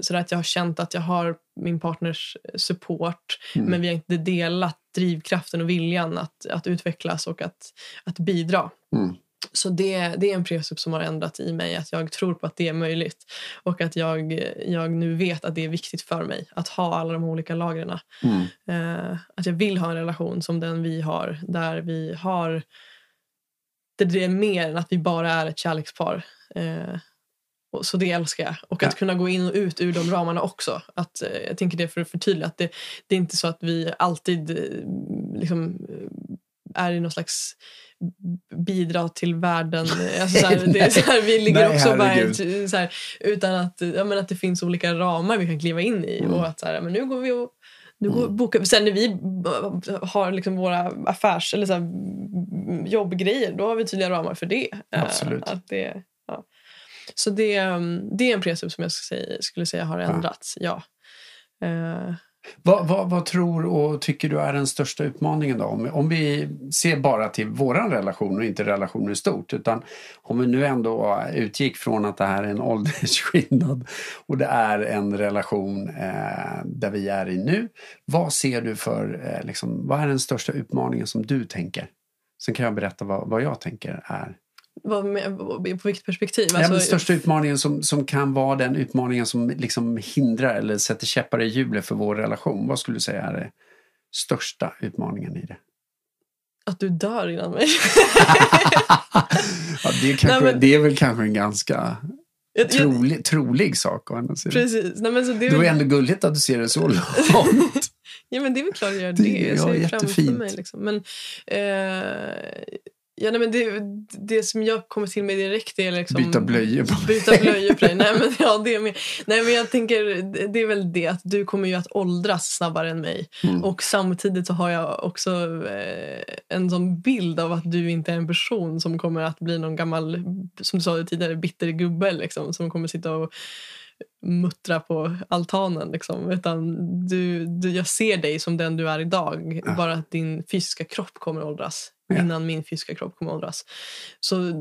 så att jag har känt att jag har min partners support. Mm. Men vi har inte delat drivkraften och viljan att, att utvecklas och att, att bidra. Mm. Så det, det är en presupp som har ändrat i mig. Att jag tror på att det är möjligt. Och att jag, jag nu vet att det är viktigt för mig att ha alla de olika lagren. Mm. Eh, att jag vill ha en relation som den vi har. Där vi har... Där det är mer än att vi bara är ett kärlekspar. Eh, så det älskar jag. Och att ja. kunna gå in och ut ur de ramarna också. Att, eh, jag tänker det för att förtydliga. Att det, det är inte så att vi alltid eh, liksom, är i någon slags bidra till världen. Alltså så här, det är så här, vi ligger Nej, också bara så här, utan att, ja, men att det finns olika ramar vi kan kliva in i. Mm. Och att så här, men nu går vi och nu går, mm. bokar, sen när vi har liksom våra affärs eller så här, jobbgrejer, då har vi tydliga ramar för det. Eh, Absolut. Att det ja. Så det, det är en princip som jag skulle säga, skulle säga har ändrats, ja. ja. Vad, vad, vad, tror och tycker du är den största utmaningen då? Om, om vi ser bara till våran relation och inte relationer i stort. Utan om vi nu ändå utgick från att det här är en åldersskillnad och det är en relation eh, där vi är i nu. Vad ser du för, eh, liksom, vad är den största utmaningen som du tänker? Sen kan jag berätta vad, vad jag tänker är vad på vilket perspektiv? Alltså, den största utmaningen som, som kan vara den utmaningen som liksom hindrar eller sätter käppar i hjulet för vår relation. Vad skulle du säga är den största utmaningen i det? Att du dör innan mig. ja, det, är kanske, Nej, men... det är väl kanske en ganska trolig, trolig sak å andra Precis. Nej, men så det, är var ändå gulligt att du ser det så långt. ja men det är väl klart att jag gör det. det jag ser ja, jättefint. Mig, liksom. Men, eh, Ja, nej, men det, det som jag kommer till med direkt är liksom... Byta blöjor på Byta blöjor på dig. Nej, men, ja, det med. nej, men jag tänker, det är väl det att du kommer ju att åldras snabbare än mig. Mm. Och samtidigt så har jag också eh, en sån bild av att du inte är en person som kommer att bli någon gammal, som du sa tidigare, bitter gubbe liksom, som kommer sitta och muttra på altanen. Liksom. Utan du, du, jag ser dig som den du är idag. Ja. Bara att din fysiska kropp kommer att åldras ja. innan min fysiska kropp kommer åldras. Så,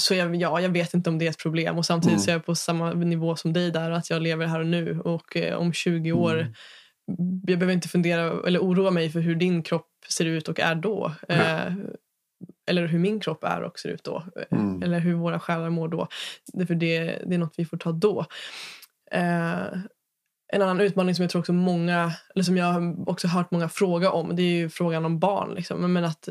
så jag, ja, jag vet inte om det är ett problem. Och Samtidigt mm. så är jag på samma nivå som dig där. Att jag lever här och nu. Och eh, om 20 år mm. Jag behöver inte fundera eller oroa mig för hur din kropp ser ut och är då. Eh, eller hur min kropp är och ser ut då. Mm. Eller hur våra själar mår då. För det, det är något vi får ta då. Eh, en annan utmaning som jag tror också många, eller som jag också hört många fråga om, det är ju frågan om barn. Liksom. Men att,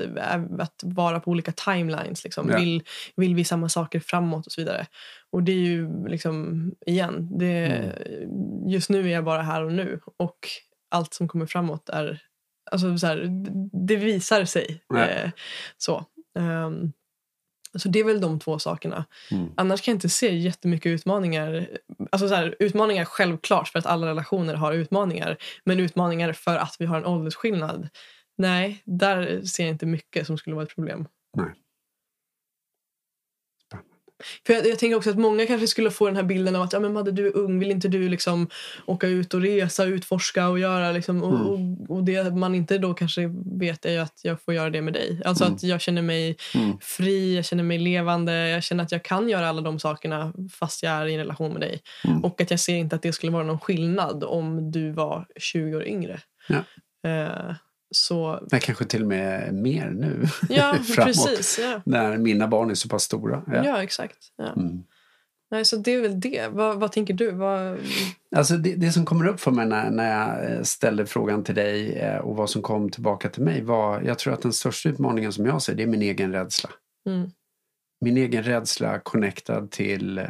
att vara på olika timelines. Liksom. Ja. Vill, vill vi samma saker framåt och så vidare. Och det är ju liksom, igen, det, mm. just nu är jag bara här och nu. Och allt som kommer framåt är, alltså så här, det visar sig. Ja. Eh, så. Um, så det är väl de två sakerna. Mm. Annars kan jag inte se jättemycket utmaningar. Alltså så här, utmaningar självklart för att alla relationer har utmaningar. Men utmaningar för att vi har en åldersskillnad. Nej, där ser jag inte mycket som skulle vara ett problem. Nej. För jag, jag, tänker också att många kanske skulle få den här bilden av att ja, men Madde, du är ung, vill inte du liksom åka ut och resa, utforska och göra liksom, och, mm. och, och, det man inte då kanske vet är ju att jag får göra det med dig. Alltså mm. att jag känner mig mm. fri, jag känner mig levande, jag känner att jag kan göra alla de sakerna fast jag är i en relation med dig. Mm. Och att jag ser inte att det skulle vara någon skillnad om du var 20 år yngre. Ja. Eh, så... Nej, kanske till och med mer nu. Ja, precis. Ja. När mina barn är så pass stora. Ja, Ja. exakt. Ja. Mm. Nej, så det är väl det. Vad, vad tänker du? Vad... Alltså det, det som kommer upp för mig när, när jag eh, ställde frågan till dig eh, och vad som kom tillbaka till mig var, jag tror att den största utmaningen som jag ser det är min egen rädsla. Mm. Min egen rädsla connectad till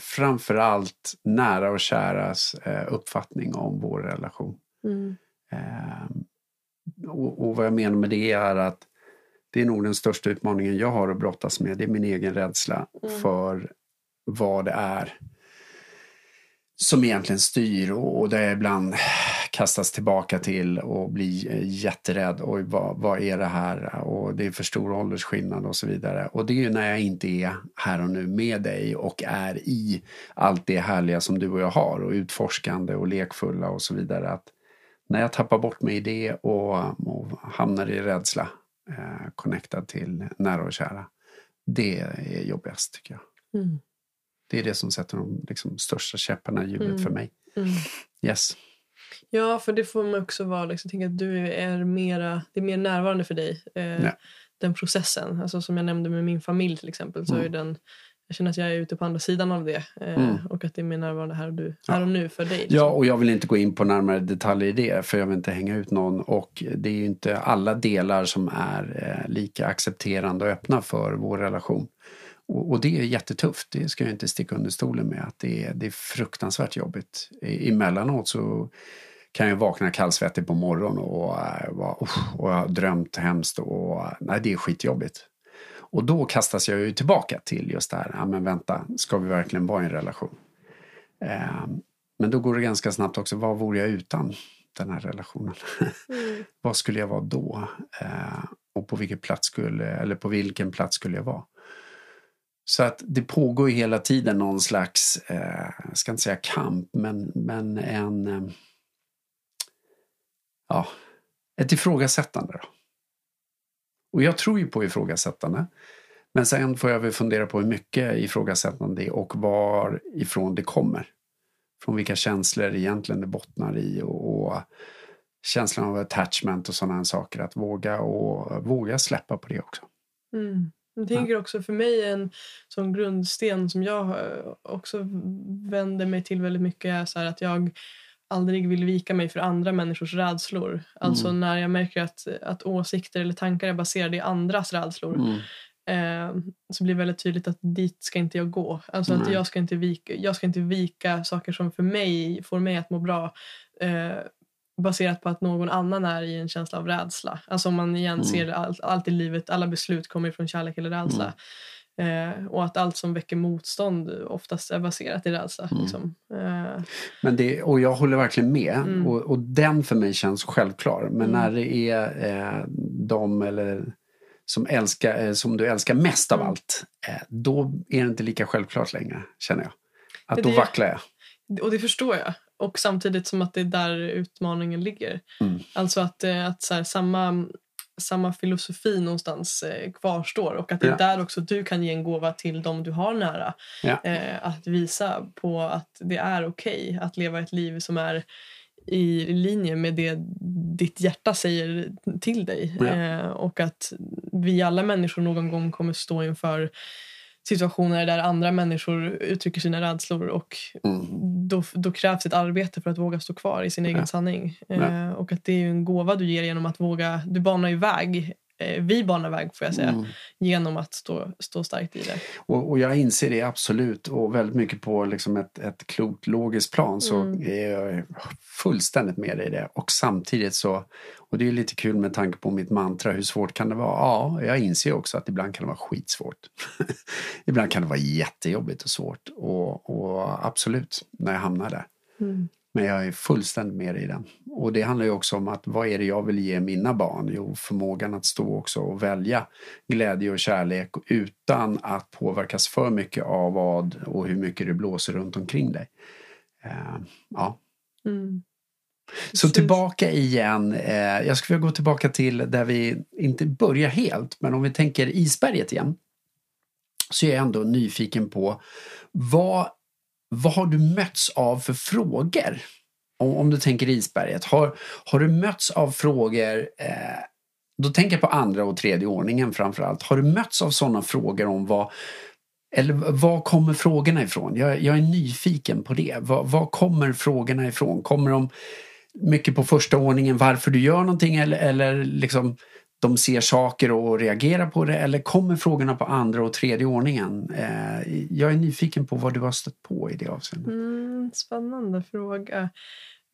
framförallt nära och käras eh, uppfattning om vår relation. Mm. Eh, och, och vad jag menar med det är att det är nog den största utmaningen jag har att brottas med. Det är min egen rädsla Mm. för vad det är som egentligen styr och, och där jag ibland kastas tillbaka till och blir eh, jätterädd. Oj, vad, vad är det här? Och det är för stor åldersskillnad och så vidare. Och det är ju när jag inte är här och nu med dig och är i allt det härliga som du och jag har och utforskande och lekfulla och så vidare. Att när jag tappar bort mig i det och, och hamnar i rädsla eh, connectad till nära och kära. Det är jobbigast tycker jag. Mm. Det är det som sätter de liksom, största käpparna i hjulet Mm. för mig. Mm. Yes. Ja, för det får man också vara. Liksom, tänka att du är mera, det är mer närvarande för dig. Eh. Den processen. Alltså, som jag nämnde med min familj till exempel. Så Mm. är den, jag känner att jag är ute på andra sidan av det. Eh, Mm. Och att det är mer närvarande här och, du, Ja. här och nu för dig. liksom. Ja, och jag vill inte gå in på närmare detaljer i det för jag vill inte hänga ut någon. Och det är ju inte alla delar som är eh, lika accepterande och öppna för vår relation. Och, och det är jättetufft, det ska jag inte sticka under stolen med. att Det är, det är fruktansvärt jobbigt. I, emellanåt så kan jag vakna kallsvettig på morgonen och, eh, vara, usch, och jag har drömt hemskt och nej, det är skitjobbigt. Och då kastas jag ju tillbaka till just det här, ja men vänta, ska vi verkligen vara i en relation? Eh, men då går det ganska snabbt också, vad vore jag utan den här relationen? Mm. vad skulle jag vara då? Eh, och på vilken plats skulle, eller på vilken plats skulle jag vara? Så att det pågår hela tiden någon slags, eh, jag ska inte säga kamp, men, men en... Eh, ja, ett ifrågasättande. Då. Och jag tror ju på ifrågasättande. Men sen får jag väl fundera på hur mycket ifrågasättande det är och varifrån det kommer. Från vilka känslor egentligen det bottnar i och, och känslan av attachment och sådana saker. Att våga och våga släppa på det också. Mm. Jag tänker också för mig en sån grundsten som jag eh, också vänder mig till väldigt mycket är så att jag aldrig vill vika mig för andra människors rädslor. Alltså Mm. när jag märker att, att åsikter eller tankar är baserade i andras rädslor Mm. eh, så blir det väldigt tydligt att dit ska inte jag gå. Alltså att Nej. jag ska, inte vika, jag ska inte vika saker som för mig får mig att må bra eh, baserat på att någon annan är i en känsla av rädsla. Alltså om man igen Mm. ser allt, allt i livet, alla beslut kommer från kärlek eller rädsla. Eh, och att allt som väcker motstånd oftast är baserat i rädsla. Mm. Liksom. Eh, Men det, och jag håller verkligen med. Mm. Och, och den för mig känns självklar. Men Mm. när det är eh, de eller som, älskar, eh, som du älskar mest av Mm. allt, eh, då är det inte lika självklart längre, känner jag. Att Det- då vacklar jag. och det förstår jag. Och samtidigt som att det är där utmaningen ligger. Mm. Alltså att, eh, att så här, samma, samma filosofi någonstans eh, kvarstår och att det är Ja. där också du kan ge en gåva till dem du har nära. Ja. Eh, att visa på att det är okej att leva ett liv som är i linje med det ditt hjärta säger till dig. Ja. Eh, och att vi alla människor någon gång kommer stå inför situationer där andra människor uttrycker sina rädslor och Mm. då, då krävs ett arbete för att våga stå kvar i sin egen Ja. sanning. Ja. Eh, och att det är en gåva du ger genom att våga, du banar ju väg, vi banar väg får jag säga, Mm. genom att stå, stå starkt i det. Och, och jag inser det absolut och väldigt mycket på liksom ett, ett klokt logiskt plan så Mm. är jag fullständigt med dig i det. Och samtidigt så, och det är lite kul med tanke på mitt mantra, hur svårt kan det vara? Ja, jag inser också att ibland kan det vara skitsvårt. ibland kan det vara jättejobbigt och svårt och, och absolut, när jag hamnar där. Mm. Men jag är fullständigt med i den. Och det handlar ju också om att vad är det jag vill ge mina barn? Jo, förmågan att stå också och välja glädje och kärlek utan att påverkas för mycket av vad och hur mycket det blåser runt omkring dig. Eh, ja. Mm. Så tillbaka igen. Eh, jag skulle vilja gå tillbaka till där vi inte börjar helt, men om vi tänker isberget igen. Så är jag ändå nyfiken på vad, vad har du mötts av för frågor om, om du tänker isberget, har, har du mötts av frågor eh, då tänker jag på andra och tredje ordningen framför allt. Har du mötts av sådana frågor om vad eller var kommer frågorna ifrån? Jag, jag är nyfiken på det. Var, var, kommer frågorna ifrån? Kommer de mycket på första ordningen varför du gör någonting eller, eller liksom de ser saker och reagerar på det eller kommer frågorna på andra och tredje ordningen? Eh, jag är nyfiken på vad du har stött på i det avseendet. Mm, spännande fråga.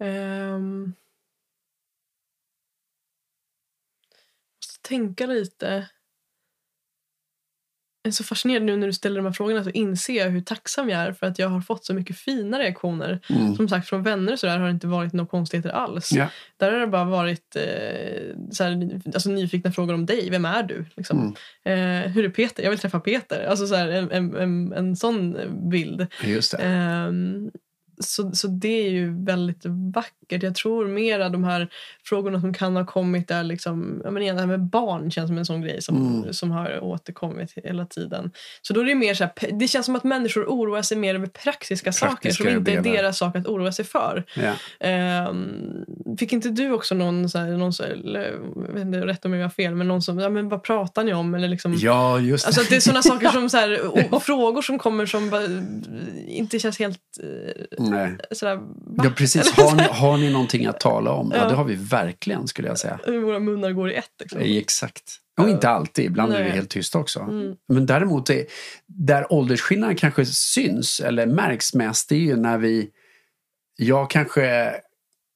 Um... Måste tänka lite är så fascinerad nu när du ställer de här frågorna så inser jag hur tacksam jag är för att jag har fått så mycket fina reaktioner. Mm. Som sagt från vänner så där har det inte varit några konstigheter alls. Ja. Där har det bara varit eh, så här, alltså, nyfikna frågor om dig. Vem är du? Liksom. Mm. Eh, hur är Peter? Jag vill träffa Peter. Alltså så här, en, en, en, en sån bild. Just det. Eh, så, så det är ju väldigt vackert. Jag tror mera de här frågorna som kan ha kommit där liksom, jag menar, det här med barn känns som en sån grej som, mm. som har återkommit hela tiden. Så då är det mer så här, det känns som att människor oroar sig mer över praktiska, praktiska saker som inte är deras sak att oroa sig för. Ja. Um, fick inte du också någon, så här, någon så här, eller, jag vet inte, rätt om jag har fel, men någon som, ja men vad pratar ni om? Eller liksom, ja, just det. Alltså det är sådana saker som så här, och, frågor som kommer som bara, inte känns helt uh, Nej. Sådär, ja, precis. Har ni, har ni någonting att tala om? Ja. det har vi verkligen skulle jag säga. Våra munnar går i ett. Liksom. Exakt. Och inte alltid, ibland Nej. är det helt tyst också. Mm. Men däremot, är, där åldersskillnaden kanske syns eller märks mest, det är ju när vi... Jag kanske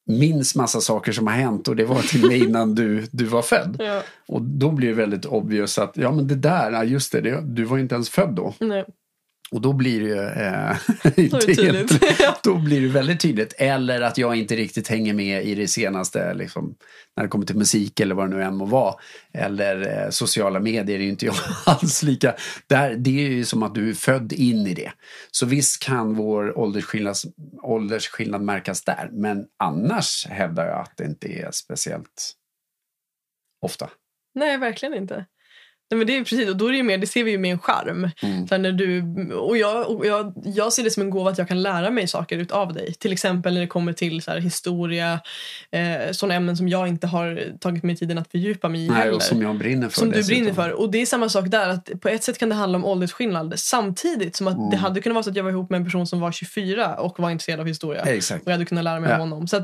minns massa saker som har hänt och det var till med innan du, du var född. Ja. Och då blir det väldigt obvious att, ja men det där, just det, det du var inte ens född då. Nej. Och då blir det ju eh, inte helt, då blir det väldigt tydligt. Eller att jag inte riktigt hänger med i det senaste, liksom, när det kommer till musik eller vad det nu än må vara. Eller eh, sociala medier är ju inte jag alls lika. Där, det är ju som att du är född in i det. Så visst kan vår åldersskillnad, åldersskillnad märkas där. Men annars hävdar jag att det inte är speciellt ofta. Nej, verkligen inte. Nej, men det är precis, och då är det, mer, det ser vi ju med en charm. Mm. Så när du, och jag, och jag, jag ser det som en gåva att jag kan lära mig saker av dig. Till exempel när det kommer till så här, historia, eh, sådana ämnen som jag inte har tagit mig tiden att fördjupa mig i Nej, och som jag brinner för. Som dessutom. du brinner för. Och det är samma sak där. att På ett sätt kan det handla om åldersskillnad samtidigt som att mm. det hade kunnat vara så att jag var ihop med en person som var 24 och var intresserad av historia. Exakt. Och jag hade kunnat lära mig ja. av honom. Så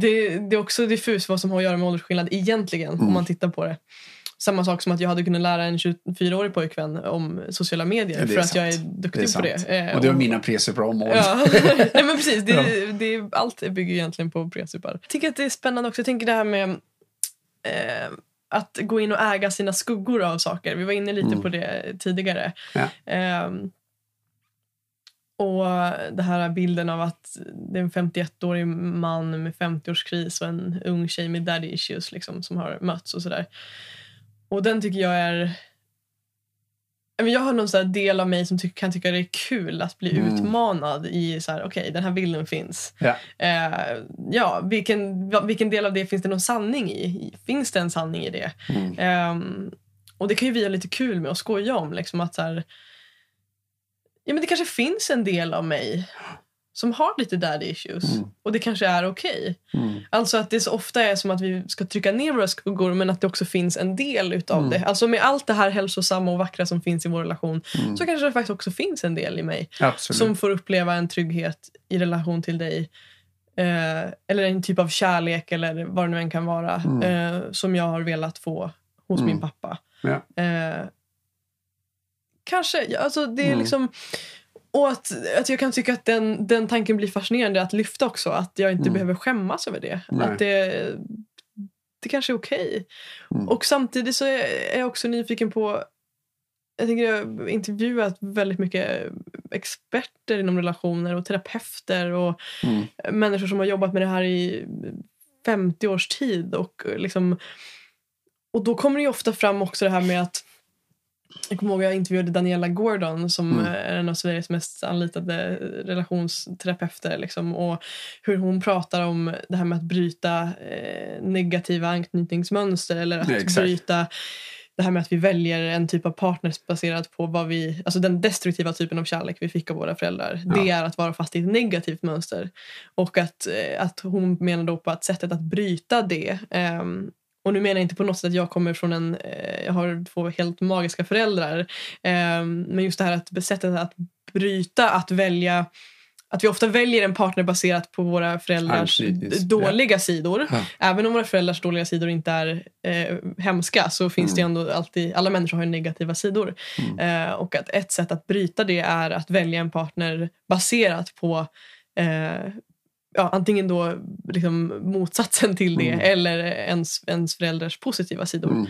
det, det är också diffust vad som har att göra med åldersskillnad egentligen mm. om man tittar på det. Samma sak som att jag hade kunnat lära en 24-årig pojkvän om sociala medier för att jag är duktig det är på det. Eh, och det var mina presupar ja. Nej men precis, det, ja. det, allt bygger egentligen på presupar. Jag tycker att det är spännande också. Jag tänker det här med eh, att gå in och äga sina skuggor av saker. Vi var inne lite mm. på det tidigare. Ja. Eh, och det här bilden av att det är en 51-årig man med 50-årskris och en ung tjej med daddy issues liksom, som har mötts och sådär. Och den tycker jag är... Jag har någon så del av mig som ty kan tycka det är kul att bli mm. utmanad i så här, okej okay, den här bilden finns. Ja. Eh, ja, vilken, vilken del av det finns det någon sanning i? Finns det en sanning i det? Mm. Eh, och det kan ju vi ha lite kul med och skoja om. Liksom att så här, ja, men det kanske finns en del av mig som har lite daddy issues. Mm. Och det kanske är okej. Okay. Mm. Alltså att det så ofta är som att vi ska trycka ner våra skuggor men att det också finns en del utav mm. det. Alltså med allt det här hälsosamma och vackra som finns i vår relation mm. så kanske det faktiskt också finns en del i mig. Absolut. Som får uppleva en trygghet i relation till dig. Eh, eller en typ av kärlek eller vad det nu än kan vara. Mm. Eh, som jag har velat få hos min pappa. Ja. Eh, kanske, alltså det är liksom och att, att jag kan tycka att den, den tanken blir fascinerande att lyfta också. Att jag inte mm. behöver skämmas över det. Nej. Att det, det kanske är okej. Okay. Mm. Och samtidigt så är jag också nyfiken på jag tänker jag har intervjuat väldigt mycket experter inom relationer och terapeuter och mm. människor som har jobbat med det här i 50 års tid. Och, liksom, och då kommer det ofta fram också det här med att jag kommer ihåg jag intervjuade Daniela Gordon som mm. är en av Sveriges mest anlitade relationsterapeuter. Liksom, och hur hon pratar om det här med att bryta eh, negativa anknytningsmönster eller att Nej, bryta det här med att vi väljer en typ av partner baserat på vad vi, alltså den destruktiva typen av kärlek vi fick av våra föräldrar. Ja. Det är att vara fast i ett negativt mönster. Och att, eh, att hon menar då på att sättet att bryta det ehm, och nu menar jag inte på något sätt att jag kommer från en, eh, jag har två helt magiska föräldrar. ehm, men just det här att sättet att bryta, att välja att vi ofta väljer en partner baserat på våra föräldrars dåliga sidor. Ja. Även om våra föräldrars dåliga sidor inte är eh, hemska så finns det ändå alltid, alla människor har ju negativa sidor. Eh, och att ett sätt att bryta det är att välja en partner baserat på eh, ja, antingen då liksom motsatsen till det Mm. eller ens, ens föräldrars positiva sidor. Mm.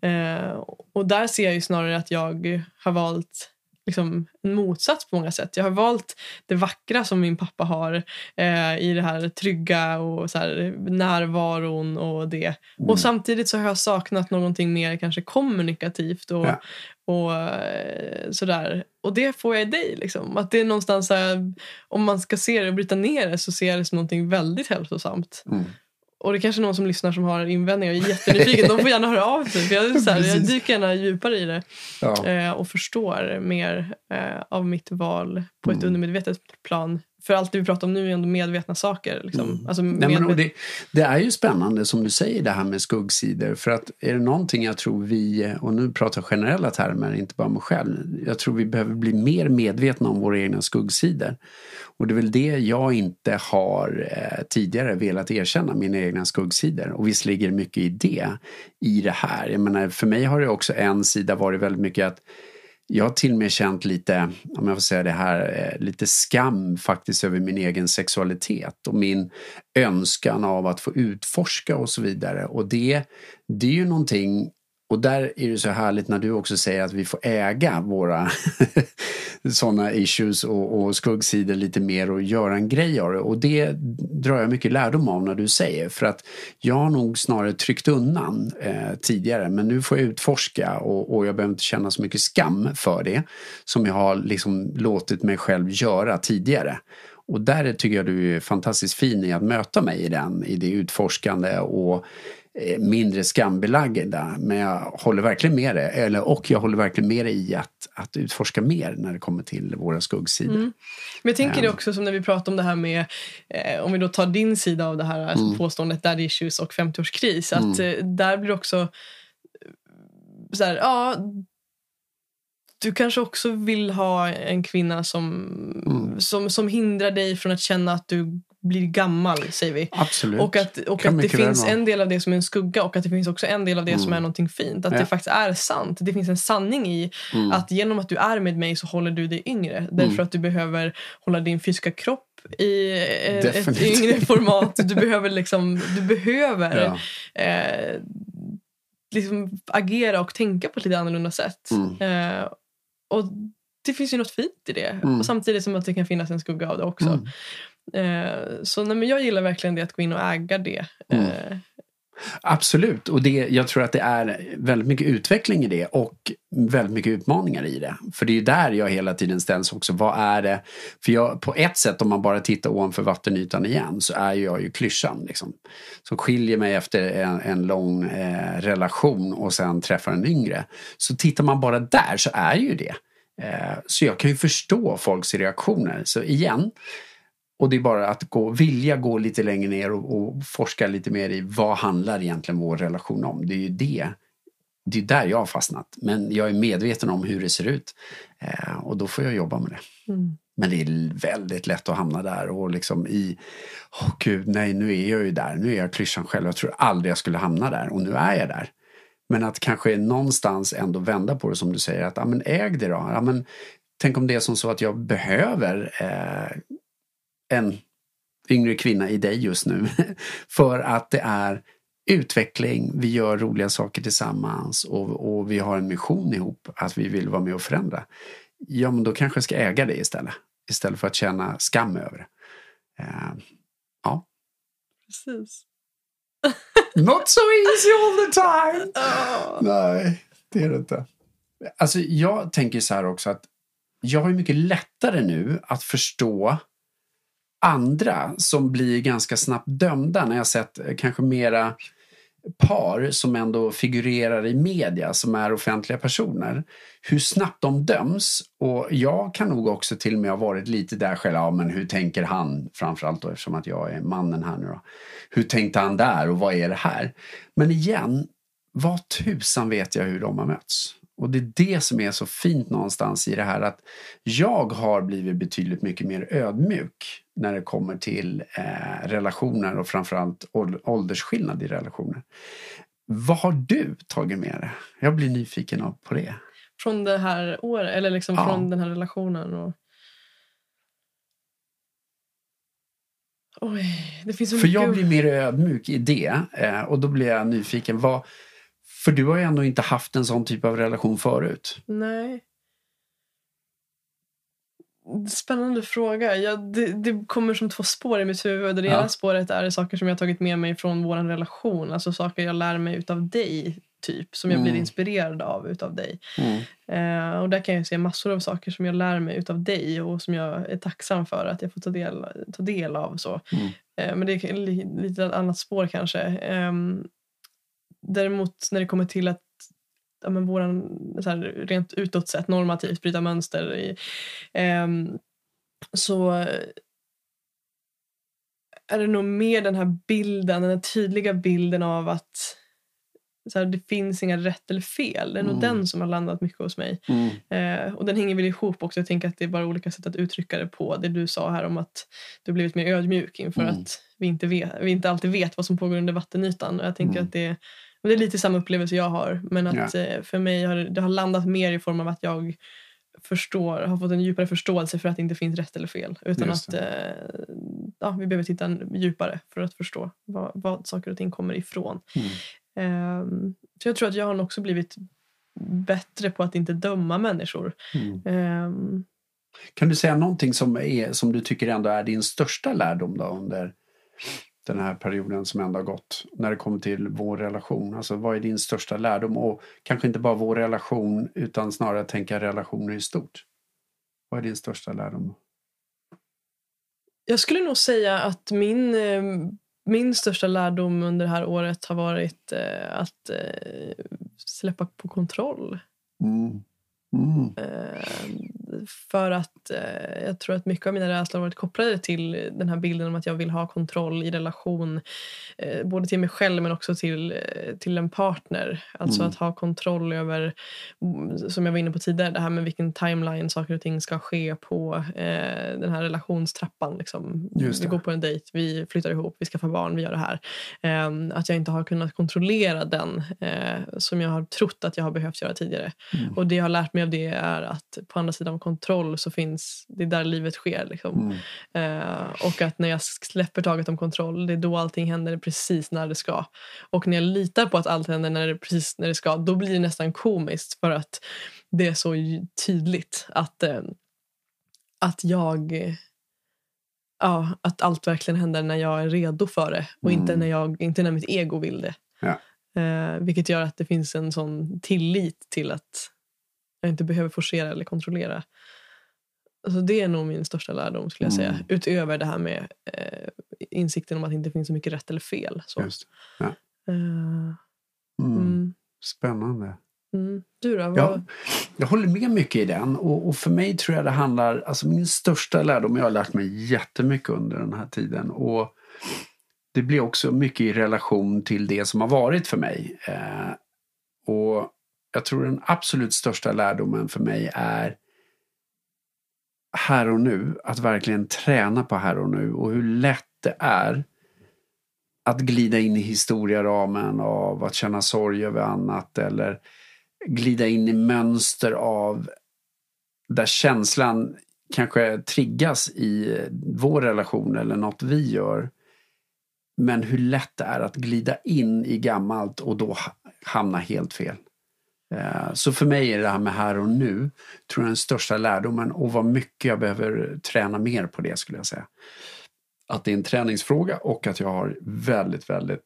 Eh, och där ser jag ju snarare att jag har valt liksom, en motsats på många sätt. Jag har valt det vackra som min pappa har eh, i det här trygga och så här, närvaron och det. Mm. Och samtidigt så har jag saknat någonting mer kanske kommunikativt och, Ja. och eh, sådär. Och det får jag i dig. Liksom. Att det är någonstans så här, om man ska se det och bryta ner det så ser jag det som någonting väldigt hälsosamt. Mm. Och det är kanske någon som lyssnar som har invändningar och är jättenyfiken. De får gärna höra av sig. För jag, är så här, jag dyker gärna djupare i det Ja. eh, och förstår mer eh, av mitt val på ett Mm. undermedvetet plan. För allt det vi pratar om nu är ändå medvetna saker. Liksom. Mm. Alltså, Nej, men, medvet- det, det är ju spännande som du säger det här med skuggsidor. För att är det någonting jag tror vi, och nu pratar jag generella termer, inte bara mig själv. Jag tror vi behöver bli mer medvetna om våra egna skuggsidor. Och det är väl det jag inte har eh, tidigare velat erkänna, mina egna skuggsidor. Och visst ligger det mycket i det, i det här. Jag menar, för mig har det också en sida varit väldigt mycket att jag har till och med känt lite, om jag får säga det här, eh, lite skam faktiskt över min egen sexualitet och min önskan av att få utforska och så vidare. Och det, det är ju någonting, och där är det så härligt när du också säger att vi får äga våra sådana issues och, och skuggsidor lite mer och göra en grej av det. Och det drar jag mycket lärdom av när du säger. För att jag har nog snarare tryckt undan eh, tidigare men nu får jag utforska och, och jag behöver inte känna så mycket skam för det som jag har liksom låtit mig själv göra tidigare. Och där tycker jag du är fantastiskt fin i att möta mig i den, i det utforskande och mindre skambelagda. Men jag håller verkligen med dig, eller, och jag håller verkligen med dig i att, att utforska mer när det kommer till våra skuggsidor. Mm. Men jag tänker det Ehm. också som när vi pratar om det här med, eh, om vi då tar din sida av det här alltså Mm. påståendet daddy issues och 50-årskris. Att eh, där blir det också eh, så här, ja, du kanske också vill ha en kvinna som, Mm. som, som hindrar dig från att känna att du blir gammal, säger vi. Absolut. Och att, och Kan att det finns en del av det som är en skugga och att det finns också en del av det som Mm. är någonting fint. Att Ja. det faktiskt är sant. Det finns en sanning i Mm. att genom att du är med mig så håller du dig yngre. Därför att du behöver hålla din fysiska kropp i eh, ett yngre format. Du behöver liksom, du behöver ja. eh, liksom agera och tänka på ett lite annorlunda sätt. Mm. Eh, och det finns ju något fint i det. Mm. Och samtidigt som att det kan finnas en skugga av det också. Mm. Eh, så nej, men jag gillar verkligen det att gå in och äga det. Mm. Eh, Absolut, och det, jag tror att det är väldigt mycket utveckling i det och väldigt mycket utmaningar i det. För det är där jag hela tiden ställs också. Vad är det? För jag, på ett sätt om man bara tittar ovanför vattenytan igen så är jag ju klyschan. Liksom, som skiljer mig efter en, en lång eh, relation och sen träffar en yngre. Så tittar man bara där så är ju det. Eh, så jag kan ju förstå folks reaktioner. Så igen, och det är bara att gå, vilja gå lite längre ner och, och forska lite mer i vad handlar egentligen vår relation om. Det är ju det. Det är där jag har fastnat. Men jag är medveten om hur det ser ut. Eh, och då får jag jobba med det. mm. Men det är väldigt lätt att hamna där och liksom i, åh gud, nej nu är jag ju där, nu är jag klyschan själv, jag tror aldrig jag skulle hamna där och nu är jag där. Men att kanske någonstans ändå vända på det som du säger, att ja, men äg det då. Ja, men, tänk om det är som så att jag behöver eh, en yngre kvinna i dig just nu. För att det är utveckling, vi gör roliga saker tillsammans och, och vi har en mission ihop att vi vill vara med och förändra. Ja, men då kanske jag ska äga det istället. Istället för att känna skam över det. Eh, ja. Precis. Not so easy all the time! Ah. Nej, det är det inte. Alltså, jag tänker så här också att jag har mycket lättare nu att förstå andra som blir ganska snabbt dömda när jag sett eh, kanske mera par som ändå figurerar i media, som är offentliga personer, hur snabbt de döms. Och jag kan nog också till och med ha varit lite där själv, ja men hur tänker han, framförallt då eftersom att jag är mannen här nu då. Hur tänkte han där och vad är det här? Men igen, vad tusan vet jag hur de har mötts? Och det är det som är så fint någonstans i det här att jag har blivit betydligt mycket mer ödmjuk när det kommer till eh, relationer och framförallt åldersskillnad i relationer. Vad har du tagit med dig? Jag blir nyfiken på det. Från det här året, eller liksom ja. från den här relationen? Och... Oj, det finns så För jag blir mer ödmjuk i det eh, och då blir jag nyfiken. Vad, för du har ju ändå inte haft en sån typ av relation förut. Nej. Spännande fråga. Ja, det, det, kommer som två spår i mitt huvud. Det ena spåret är saker som jag tagit med mig från vår relation. Alltså saker jag lär mig utav dig, typ. Som jag mm. blir inspirerad av utav dig. Mm. Eh, och där kan jag se massor av saker som jag lär mig utav dig och som jag är tacksam för att jag får ta del, ta del av. Så. Mm. Eh, men det är lite annat spår kanske. Eh, däremot när det kommer till att ja, men våran, så här, rent utåt sett normativt bryta mönster i, eh, så är det nog mer den här bilden, den här tydliga bilden av att så här, det finns inga rätt eller fel. Det är mm. nog den som har landat mycket hos mig. Mm. Eh, och den hänger väl ihop också. Jag tänker att det är bara olika sätt att uttrycka det på. Det du sa här om att du blivit mer ödmjuk inför mm. att vi inte, vet, vi inte alltid vet vad som pågår under vattenytan. Och jag tänker mm. att det det är lite samma upplevelse jag har. Men att. Eh, för mig har det har landat mer i form av att jag förstår, har fått en djupare förståelse för att det inte finns rätt eller fel. Utan att eh, ja, vi behöver titta djupare för att förstå vad, vad saker och ting kommer ifrån. Mm. Um, så jag tror att jag har också blivit bättre på att inte döma människor. Mm. Um, kan du säga någonting som, är, som du tycker ändå är din största lärdom då under den här perioden som ändå har gått när det kommer till vår relation? Alltså vad är din största lärdom? Och kanske inte bara vår relation utan snarare tänka relationer i stort. Vad är din största lärdom? Jag skulle nog säga att min, eh, min största lärdom under det här året har varit eh, att eh, släppa på kontroll. Mm. Mm. För att eh, jag tror att mycket av mina rädslor har varit kopplade till den här bilden om att jag vill ha kontroll i relation. Eh, både till mig själv men också till, eh, till en partner. Alltså mm. att ha kontroll över, mm, som jag var inne på tidigare, det här med vilken timeline saker och ting ska ske på eh, den här relationstrappan. Liksom. Vi går på en dejt, vi flyttar ihop, vi skaffar barn, vi gör det här. Eh, att jag inte har kunnat kontrollera den eh, som jag har trott att jag har behövt göra tidigare. Mm. Och det jag har lärt mig av det är att på andra sidan kontroll så finns det är där livet sker. Liksom. Mm. Uh, och att när jag släpper taget om kontroll, det är då allting händer precis när det ska. Och när jag litar på att allt händer när det, precis när det ska, då blir det nästan komiskt för att det är så tydligt att, uh, att jag Ja, att allt verkligen händer när jag är redo för det och mm. inte, när jag, inte när mitt ego vill det. Ja. Uh, vilket gör att det finns en sån tillit till att jag inte behöver forcera eller kontrollera. Alltså det är nog min största lärdom skulle jag säga. Mm. Utöver det här med eh, insikten om att det inte finns så mycket rätt eller fel. Så. Ja. Uh, mm. Spännande. Mm. Du då? Vad... Ja, jag håller med mycket i den. Och, och, för mig tror jag det handlar, alltså min största lärdom, jag har lärt mig jättemycket under den här tiden. Och det blir också mycket i relation till det som har varit för mig. Eh, och jag tror den absolut största lärdomen för mig är här och nu, att verkligen träna på här och nu och hur lätt det är att glida in i historieramen av att känna sorg över annat eller glida in i mönster av där känslan kanske triggas i vår relation eller något vi gör. Men hur lätt det är att glida in i gammalt och då hamna helt fel. Eh, så för mig är det här med här och nu tror jag den största lärdomen och vad mycket jag behöver träna mer på det skulle jag säga. Att det är en träningsfråga och att jag har väldigt, väldigt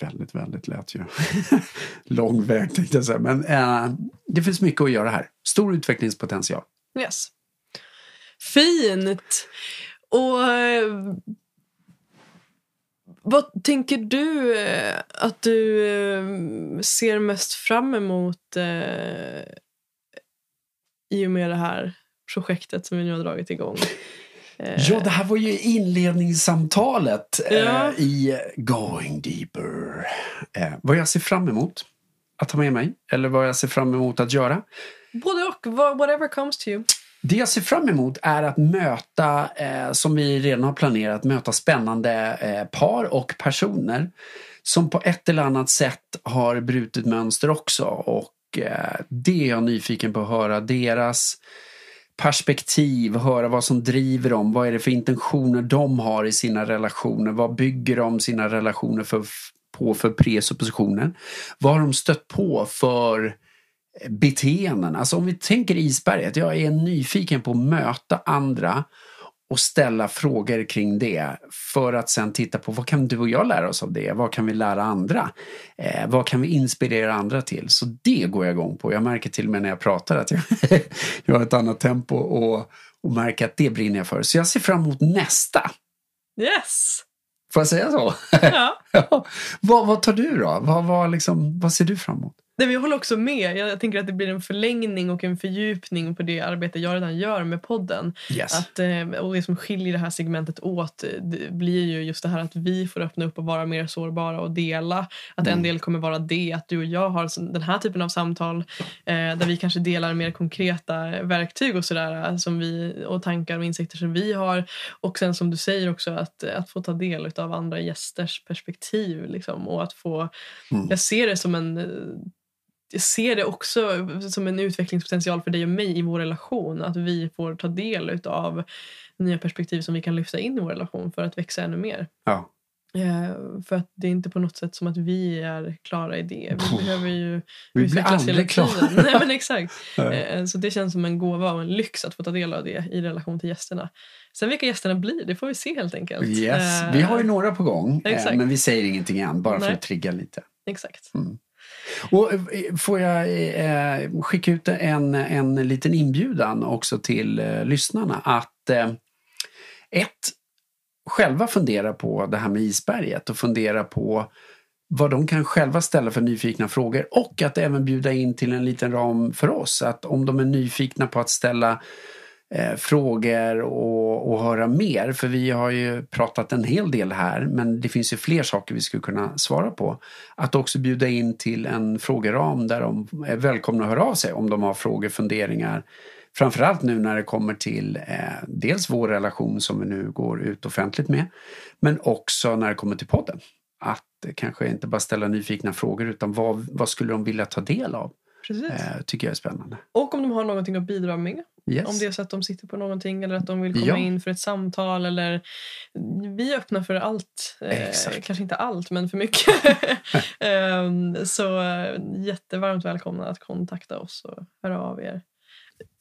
Väldigt, väldigt lät ju. Lång väg tänkte jag säga. Men äh, det finns mycket att göra här. Stor utvecklingspotential. Yes. Fint! Och eh, vad tänker du eh, att du eh, ser mest fram emot eh, i och med det här projektet som vi nu har dragit igång? Eh, ja, det här var ju inledningssamtalet ja. eh, i Going Deeper. Eh, vad jag ser fram emot att ta med mig eller vad jag ser fram emot att göra. Både och, whatever comes to you. Det jag ser fram emot är att möta, eh, som vi redan har planerat, möta spännande eh, par och personer som på ett eller annat sätt har brutit mönster också. Och eh, det är jag nyfiken på att höra. Deras perspektiv, höra vad som driver dem, vad är det för intentioner de har i sina relationer, vad bygger de sina relationer för, på för presuppositioner? Vad har de stött på för beteenden? Alltså om vi tänker isberget, jag är nyfiken på att möta andra och ställa frågor kring det för att sen titta på vad kan du och jag lära oss av det? Vad kan vi lära andra? Eh, vad kan vi inspirera andra till? Så det går jag igång på. Jag märker till och med när jag pratar att jag, jag har ett annat tempo och, och märker att det brinner jag för. Så jag ser fram emot nästa. Yes! Får jag säga så? Ja. ja. Vad, vad tar du då? Vad, vad, liksom, vad ser du fram emot? Nej, jag håller också med. Jag tänker att det blir en förlängning och en fördjupning på det arbete jag redan gör med podden. Yes. Att, eh, och det som skiljer det här segmentet åt det blir ju just det här att vi får öppna upp och vara mer sårbara och dela. Att mm. en del kommer vara det, att du och jag har den här typen av samtal eh, där vi kanske delar mer konkreta verktyg och sådär som vi, och tankar och insikter som vi har. Och sen som du säger också att, att få ta del av andra gästers perspektiv. Liksom, och att få, mm. Jag ser det som en jag ser det också som en utvecklingspotential för dig och mig i vår relation. Att vi får ta del av nya perspektiv som vi kan lyfta in i vår relation för att växa ännu mer. Ja. Uh, för att det är inte på något sätt som att vi är klara i det. Vi behöver ju vi utvecklas hela tiden. Nej, men exakt. Uh, så det känns som en gåva och en lyx att få ta del av det i relation till gästerna. Sen vilka gästerna blir, det får vi se helt enkelt. Yes. Uh, vi har ju några på gång, men vi säger ingenting än, bara Nej. för att trigga lite. Exakt. Mm. Och eh, får jag eh, skicka ut en, en liten inbjudan också till eh, lyssnarna att eh, ett, själva fundera på det här med isberget och fundera på vad de kan själva ställa för nyfikna frågor och att även bjuda in till en liten ram för oss. Att om de är nyfikna på att ställa eh, frågor och, och höra mer. För vi har ju pratat en hel del här men det finns ju fler saker vi skulle kunna svara på. Att också bjuda in till en frågeram där de är välkomna att höra av sig om de har frågor, funderingar. Framförallt nu när det kommer till eh, dels vår relation som vi nu går ut offentligt med men också när det kommer till podden. Att kanske inte bara ställa nyfikna frågor utan vad, vad skulle de vilja ta del av? Precis. Eh, tycker jag är spännande. Och om de har någonting att bidra med. Yes. Om det är så att de sitter på någonting eller att de vill komma ja. in för ett samtal. Eller... Vi är öppna för allt. Eh, kanske inte allt, men för mycket. eh, så eh, jättevarmt välkomna att kontakta oss och höra av er.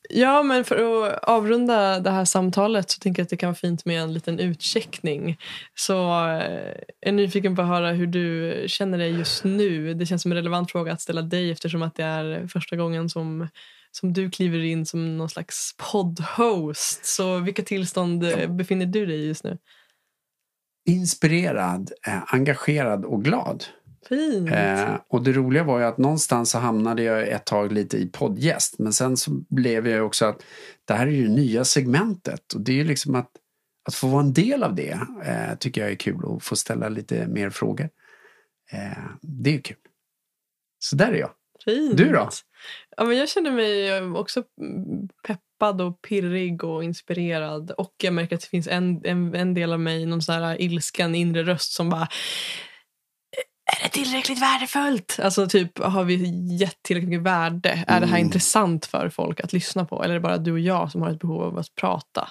Ja, men för att avrunda det här samtalet så tänker jag att det kan vara fint med en liten utcheckning. Så eh, är nyfiken på att höra hur du känner dig just nu. Det känns som en relevant fråga att ställa dig eftersom att det är första gången som, som du kliver in som någon slags poddhost. Så vilka tillstånd ja. befinner du dig i just nu? Inspirerad, eh, engagerad och glad. Fint. Eh, och det roliga var ju att någonstans så hamnade jag ett tag lite i poddgäst. Men sen så blev jag också att det här är ju nya segmentet. Och det är ju liksom att, att få vara en del av det eh, tycker jag är kul och få ställa lite mer frågor. Eh, det är ju kul. Så där är jag. Fint. Du då? Ja, men jag känner mig också peppad och pirrig och inspirerad. Och jag märker att det finns en, en, en del av mig, någon sån här ilsken inre röst som bara är det tillräckligt värdefullt? Alltså typ, har vi gett tillräckligt mycket värde? Är det här mm. intressant för folk att lyssna på? Eller är det bara du och jag som har ett behov av att prata?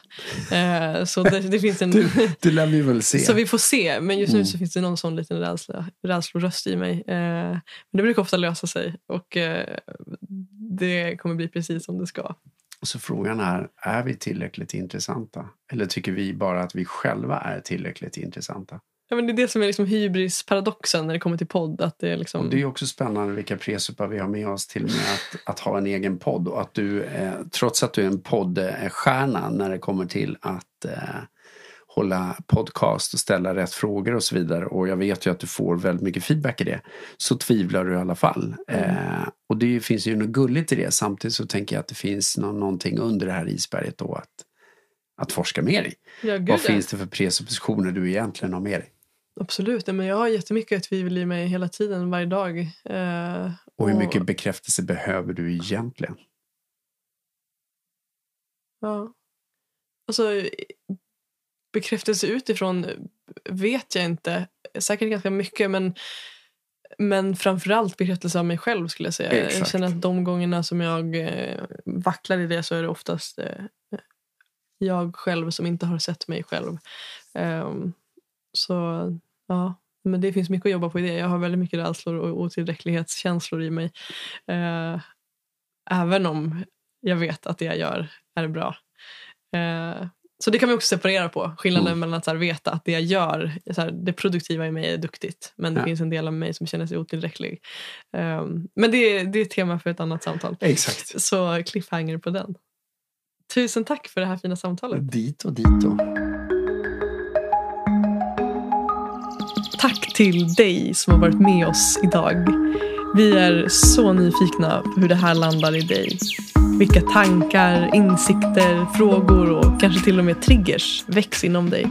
Eh, så det, det, finns en... du, det lär vi väl se. Så vi får se. Men just nu mm. så finns det någon sån liten rädsla, rädsloröst i mig. Eh, men det brukar ofta lösa sig. Och eh, det kommer bli precis som det ska. Så frågan är, är vi tillräckligt intressanta? Eller tycker vi bara att vi själva är tillräckligt intressanta? Ja, men det är det som är liksom hybrisparadoxen när det kommer till podd. Att det, är liksom... och det är också spännande vilka presupar vi har med oss till och med att, att ha en egen podd. Och att du, eh, trots att du är en poddstjärna när det kommer till att eh, hålla podcast och ställa rätt frågor och så vidare. Och jag vet ju att du får väldigt mycket feedback i det. Så tvivlar du i alla fall. Mm. Eh, och det finns ju något gulligt i det. Samtidigt så tänker jag att det finns no någonting under det här isberget då att, att forska mer i. Ja, Vad finns det för presuppositioner du egentligen har med dig? Absolut, men jag har jättemycket tvivel i mig hela tiden, varje dag. Eh, och hur mycket bekräftelse behöver du egentligen? Ja. Alltså, bekräftelse utifrån vet jag inte. Säkert ganska mycket, men, men framförallt bekräftelse av mig själv skulle jag säga. Exakt. Jag känner att de gångerna som jag eh, vacklar i det så är det oftast eh, jag själv som inte har sett mig själv. Um, så ja, men det finns mycket att jobba på i det. Jag har väldigt mycket rädslor och otillräcklighetskänslor i mig. Uh, även om jag vet att det jag gör är bra. Uh, så det kan vi också separera på. Skillnaden mm. mellan att här, veta att det jag gör, här, det produktiva i mig är duktigt. Men det ja. finns en del av mig som känner sig otillräcklig. Um, men det, det är ett tema för ett annat samtal. Exakt. Så cliffhanger på den. Tusen tack för det här fina samtalet. Dit och Tack till dig som har varit med oss idag. Vi är så nyfikna på hur det här landar i dig. Vilka tankar, insikter, frågor och kanske till och med triggers väcks inom dig.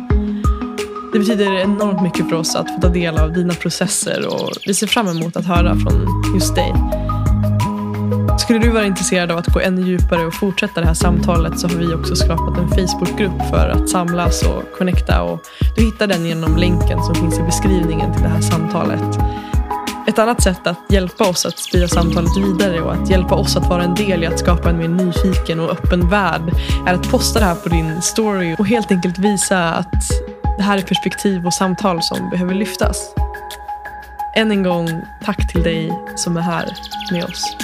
Det betyder enormt mycket för oss att få ta del av dina processer och vi ser fram emot att höra från just dig. Skulle du vara intresserad av att gå ännu djupare och fortsätta det här samtalet så har vi också skapat en Facebookgrupp för att samlas och connecta. Och du hittar den genom länken som finns i beskrivningen till det här samtalet. Ett annat sätt att hjälpa oss att sprida samtalet vidare och att hjälpa oss att vara en del i att skapa en mer nyfiken och öppen värld är att posta det här på din story och helt enkelt visa att det här är perspektiv och samtal som behöver lyftas. Än en gång, tack till dig som är här med oss.